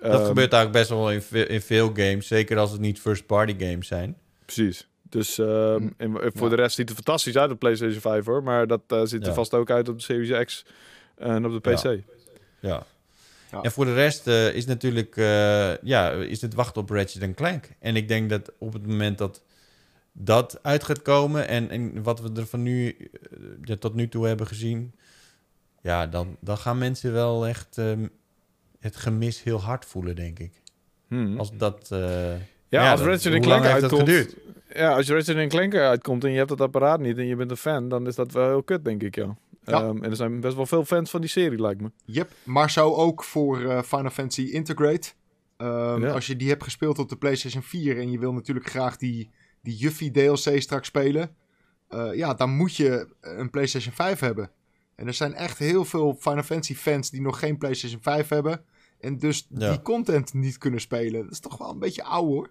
dat Ehm, gebeurt eigenlijk best wel in, in veel games. Zeker als het niet first-party games zijn. Precies. Dus ehm, Hm. en, en voor Ja. de rest ziet het fantastisch uit op PlayStation 5 hoor. Maar dat eh, ziet er Ja. vast ook uit op de Series X en op de PC. Ja. Ja. Ja. En voor de rest eh, is natuurlijk eh, ja, is het wachten op Ratchet Clank. En ik denk dat op het moment dat dat uit gaat komen en, en wat we er van nu eh, ja, tot nu toe hebben gezien, ja, dan, dan gaan mensen wel echt ehm, het gemis heel hard voelen, denk ik. Hmm. Als dat. eh, ja, als dat- Ratchet hoe Clank lang heeft dat uitkomt. geduurd? Ja, als je Ratchet Clank uitkomt en je hebt dat apparaat niet en je bent een fan, dan is dat wel heel kut, denk ik, ja. Ja. Ehm, en er zijn best wel veel fans van die serie, lijkt me. Yep, maar zo ook voor eh, Final Fantasy Integrate. Ehm, Ja. Als je die hebt gespeeld op de PlayStation 4 en je wil natuurlijk graag die, die Yuffie DLC straks spelen, eh, ja, dan moet je een PlayStation 5 hebben. En er zijn echt heel veel Final Fantasy fans die nog geen PlayStation 5 hebben en dus Ja. die content niet kunnen spelen. Dat is toch wel een beetje oud hoor.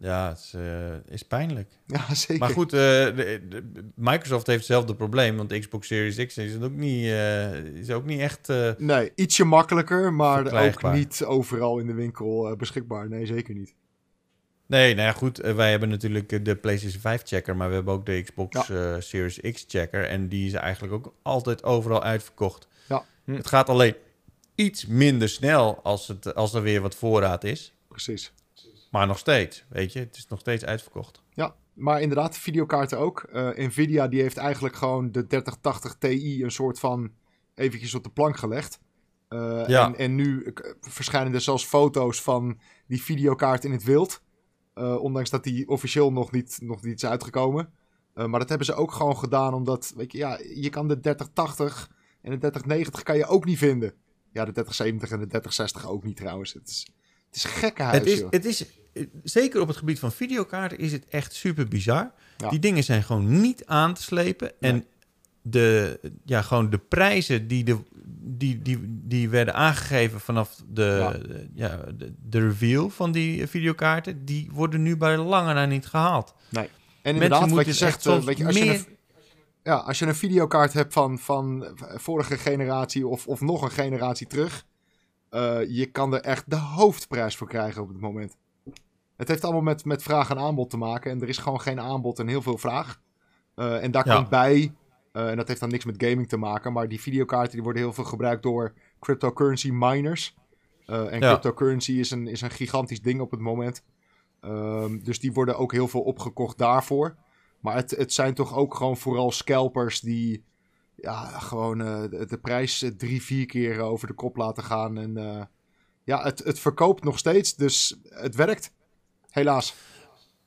Ja, het is, eh, is pijnlijk. Ja, zeker. Maar goed, eh, de- de- Microsoft heeft hetzelfde probleem, want de Xbox Series X is ook niet, eh, is ook niet echt. Nee, ietsje makkelijker, maar ook niet overal in de winkel beschikbaar. Nee, zeker niet. Nee, nou ja, goed. wij hebben natuurlijk de PlayStation 5 checker, maar we hebben ook de Xbox Series X checker. En die is eigenlijk ook altijd overal uitverkocht. Ja. Hm. Het gaat alleen iets minder snel als, het, als er weer wat voorraad is. Precies. Maar nog steeds, weet je, het is nog steeds uitverkocht. Ja, maar inderdaad, videokaarten ook. Eh, Nvidia die heeft eigenlijk gewoon de 3080 Ti een soort van eventjes op de plank gelegd. Eh, Ja. en, en nu verschijnen er zelfs foto's van die videokaart in het wild. Eh, ondanks dat die officieel nog niet, nog niet is uitgekomen. Maar dat hebben ze ook gewoon gedaan omdat, weet je, ja, je kan de 3080 en de 3090 kan je ook niet vinden. Ja, de 3070 en de 3060 ook niet trouwens. Het is, het is Het is, joh. het is, zeker op het gebied van videokaarten is het echt super bizar. Ja. Die dingen zijn gewoon niet aan te slepen. En de, ja, gewoon de prijzen die, de, die, die, die werden aangegeven vanaf de, ja. de, de reveal van die videokaarten, die worden nu bij lange na niet gehaald. Nee. En inderdaad, wat moeten je echt zegt, weet je, als, je een, ja, als je een videokaart hebt van, van vorige generatie of, of nog een generatie terug, eh, je kan er echt de hoofdprijs voor krijgen op het moment. Het heeft allemaal met, met vraag en aanbod te maken en er is gewoon geen aanbod en heel veel vraag. Eh, en daar Ja. komt bij, eh, en dat heeft dan niks met gaming te maken, maar die videokaarten die worden heel veel gebruikt door cryptocurrency miners. Eh, en Ja. cryptocurrency is een, is een gigantisch ding op het moment. Ehm, dus die worden ook heel veel opgekocht daarvoor. Maar het, het zijn toch ook gewoon vooral scalpers die ja, gewoon de, de prijs drie, vier keer over de kop laten gaan. En ja, het, het verkoopt nog steeds, dus het werkt. Helaas.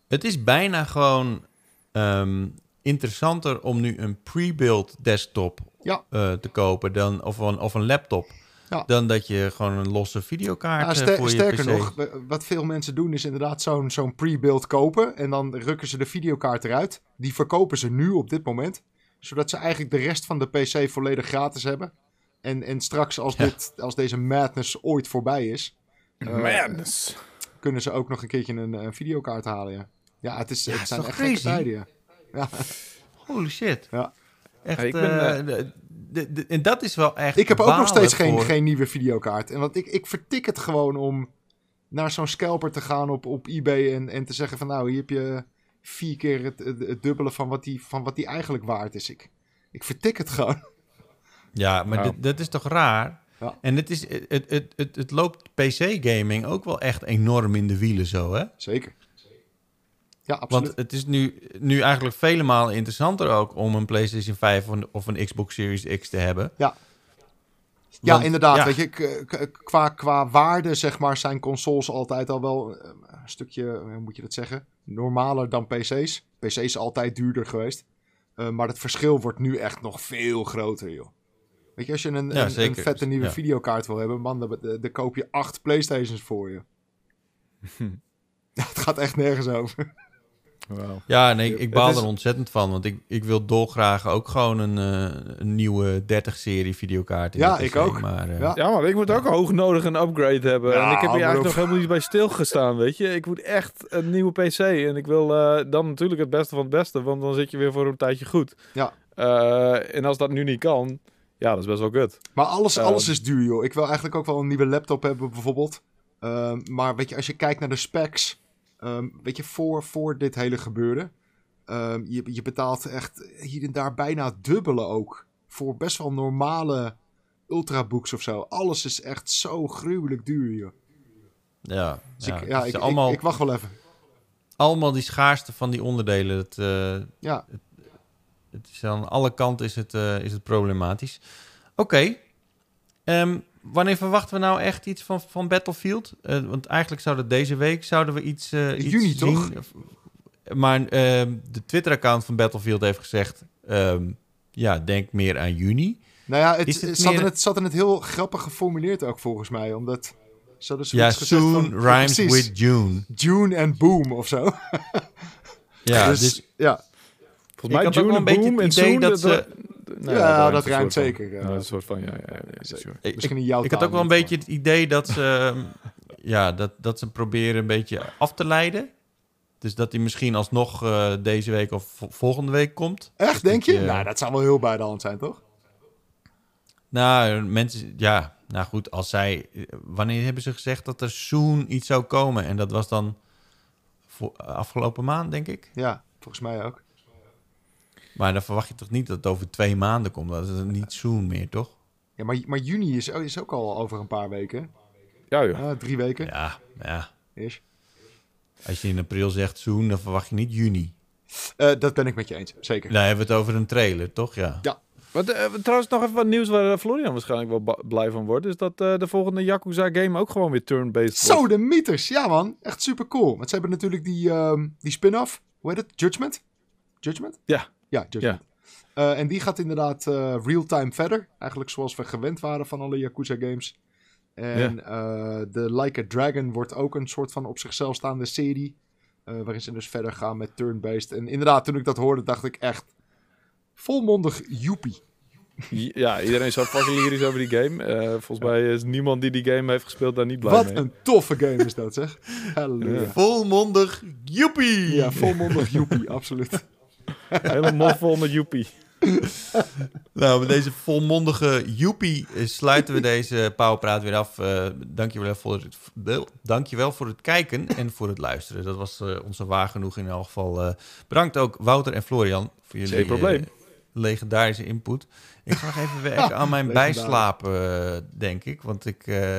Het is bijna gewoon ehm, interessanter om nu een pre-built desktop Ja. eh, te kopen dan, of, een, of een laptop. Ja. Dan dat je gewoon een losse videokaart Ja, eh, ster- voor je sterker PC... nog, wat veel mensen doen is inderdaad zo'n zo'n pre-build kopen. En dan rukken ze de videokaart eruit. Die verkopen ze nu op dit moment. Zodat ze eigenlijk de rest van de PC volledig gratis hebben. En, en straks als, Ja. dit, als deze madness ooit voorbij is... eh, Madness. Kunnen ze ook nog een keertje een, een videokaart halen, ja. Ja, het, is, Ja, het is zijn echt gekke crazy? tijden, ja. ja. Holy shit. Ja. Echt, Ja, ik ben, eh, eh, de- de- de- en dat is wel echt Ik heb ook nog steeds geen, geen nieuwe videokaart. En want ik, ik vertik het gewoon om naar zo'n scalper te gaan op, op eBay en, en te zeggen van nou, hier heb je vier keer het, het, het dubbele van wat, die, van wat die eigenlijk waard is. Ik, ik vertik het gewoon. Ja, maar Ja. dit- dat is toch raar? Ja. En het, is, het, het, het, het loopt PC-gaming ook wel echt enorm in de wielen zo, hè? Zeker. Ja, absoluut. Want het is nu, nu eigenlijk vele malen interessanter ook om een PlayStation 5 of een, of een Xbox Series X te hebben. Ja. Ja, inderdaad. ja, Weet je, qua, qua waarde, zeg maar, zijn consoles altijd al wel eh, een stukje, hoe moet je dat zeggen, normaler dan PC's. PC is altijd duurder geweest. Eh, maar het verschil wordt nu echt nog veel groter, joh. Weet je, als je een, Ja, een, een zeker. vette nieuwe Ja. videokaart wil hebben, man, dan, dan dan koop je acht Playstations voor je. ja, het gaat echt nergens over. Ja, nee, ik baal is- er ontzettend van. Want ik, ik wil dolgraag ook gewoon een, eh, een nieuwe 30-serie videokaart. in Ja, ik ook. Maar, eh, Ja. Ja, maar ik moet ook hoog nodig een upgrade hebben. Ja, en ik heb hier eigenlijk op. nog helemaal niet bij stilgestaan, weet je. Ik moet echt een nieuwe PC. En ik wil eh, dan natuurlijk het beste van het beste. Want dan zit je weer voor een tijdje goed. Ja. Eh, en als dat nu niet kan, ja, dat is best wel kut. Maar alles, Ehm. alles is duur, joh. Ik wil eigenlijk ook wel een nieuwe laptop hebben, bijvoorbeeld. Ehm, maar weet je, als je kijkt naar de specs, ehm, weet je, voor, voor dit hele gebeuren, ehm, je, je betaalt echt hier en daar bijna dubbele ook. Voor best wel normale ultrabooks of zo. Alles is echt zo gruwelijk duur, joh. ja, Dus ja, ik, ja, ik, ik- allemaal, wacht wel even. allemaal die schaarste van die onderdelen. Het, eh, Ja, het is aan alle kanten is het, eh, is het problematisch. Oké. Ehm, wanneer verwachten we nou echt iets van, van Battlefield? Eh, want eigenlijk zouden deze week zouden we iets, eh iets Juni, zien. toch? Maar ehm, de Twitter-account van Battlefield heeft gezegd... ehm, ja, denk meer aan juni. nou ja, het, het het zat, meer- in het zat in het heel grappig geformuleerd ook, volgens mij. Omdat ze Ja, soon van- rhymes precies, with June. June en boom of zo. Ja, dus, dus, ja. Volgens mij had ook June wel een beetje het idee dat ze- Ja, dat een ruimt van. zeker, ja. Een soort van, ja, ja, ja, ja, sure. ik, Misschien in jouw ik had ook wel een beetje het idee dat ze, ja, dat, dat ze proberen een beetje af te leiden. Dus dat hij misschien alsnog eh, deze week of vo- volgende week komt. Echt, denk je? dat je- Nou, dat zou wel heel bij de hand zijn, toch? Nou, mensen, ja, nou goed, als zij, wanneer hebben ze gezegd dat er soon iets zou komen? En dat was dan voor, afgelopen maand, denk ik. Ja, volgens mij ook. Maar dan verwacht je toch niet dat het over twee maanden komt? Dat is niet soon meer, toch? Ja, maar, maar juni is, is ook al over een paar weken. Ja, joh. Ah, drie weken Ja, ja. is. Als je in april zegt soon, dan verwacht je niet juni. Eh, dat ben ik met je eens, zeker. Dan hebben we het over een trailer, toch? Ja. Wat, eh, trouwens, nog even wat nieuws waar eh, Florian waarschijnlijk wel blij van wordt. Is dat eh, de volgende Yakuza game ook gewoon weer turn-based wordt. Zo, de meters. Ja, man. Echt super cool. Want ze hebben natuurlijk die, ehm, die spin-off. Hoe heet het? Judgment? Judgment? Ja. Ja, Judgment. Eh, en die gaat inderdaad eh, real-time verder. Eigenlijk zoals we gewend waren van alle Yakuza games. En eh, de Like a Dragon wordt ook een soort van op zichzelf staande serie. eh, waarin ze dus verder gaan met turn-based. En inderdaad, toen ik dat hoorde, dacht ik echt volmondig joepie. Ja, iedereen is zo fucking lyrisch over die game. Eh, volgens mij is niemand die die game heeft gespeeld daar niet blij Wat mee. een toffe game is dat, zeg. Halleluja. Volmondig joepie! Ja, volmondig joepie, absoluut. Hele mond vol met joepie. Nou, met deze volmondige joepie eh, sluiten we deze Powerpraat weer af. Eh dankjewel, voor het, wel, dankjewel voor het kijken en voor het luisteren. Dat was eh, onze waar genoeg in elk geval. Eh, bedankt ook Wouter en Florian voor jullie Geen probleem. legendarische input. Ik ga nog even werken aan mijn bijslapen, denk ik. Want ik... eh,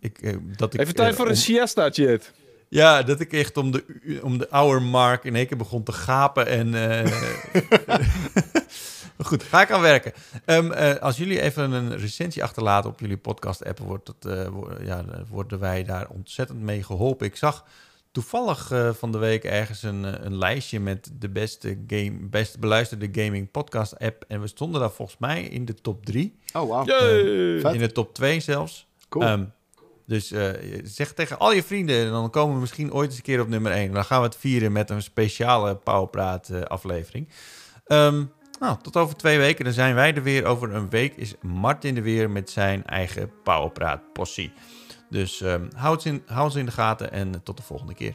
ik dat ik Even tijd voor een om- siesta, shit. Ja, dat ik echt om de, om de hour mark in één keer begon te gapen. En, eh, goed, ga ik aan werken. Ehm, eh, als jullie even een recensie achterlaten op jullie podcast-app, wordt het, eh, wo- ja, worden wij daar ontzettend mee geholpen. Ik zag toevallig eh, van de week ergens een, een lijstje met de beste, game, best beluisterde gaming podcast-app. En we stonden daar volgens mij in de top 3. Oh, wauw. Yay! vet. In de top 2 zelfs. Cool. Ehm, dus eh, zeg tegen al je vrienden, en dan komen we misschien ooit eens een keer op nummer 1. Dan gaan we het vieren met een speciale Powerpraat eh, aflevering. Ehm, nou, tot over twee weken. Dan zijn wij er weer. Over een week is Martin er weer met zijn eigen Powerpraat possie. Dus ze in, hou ze in de gaten en tot de volgende keer.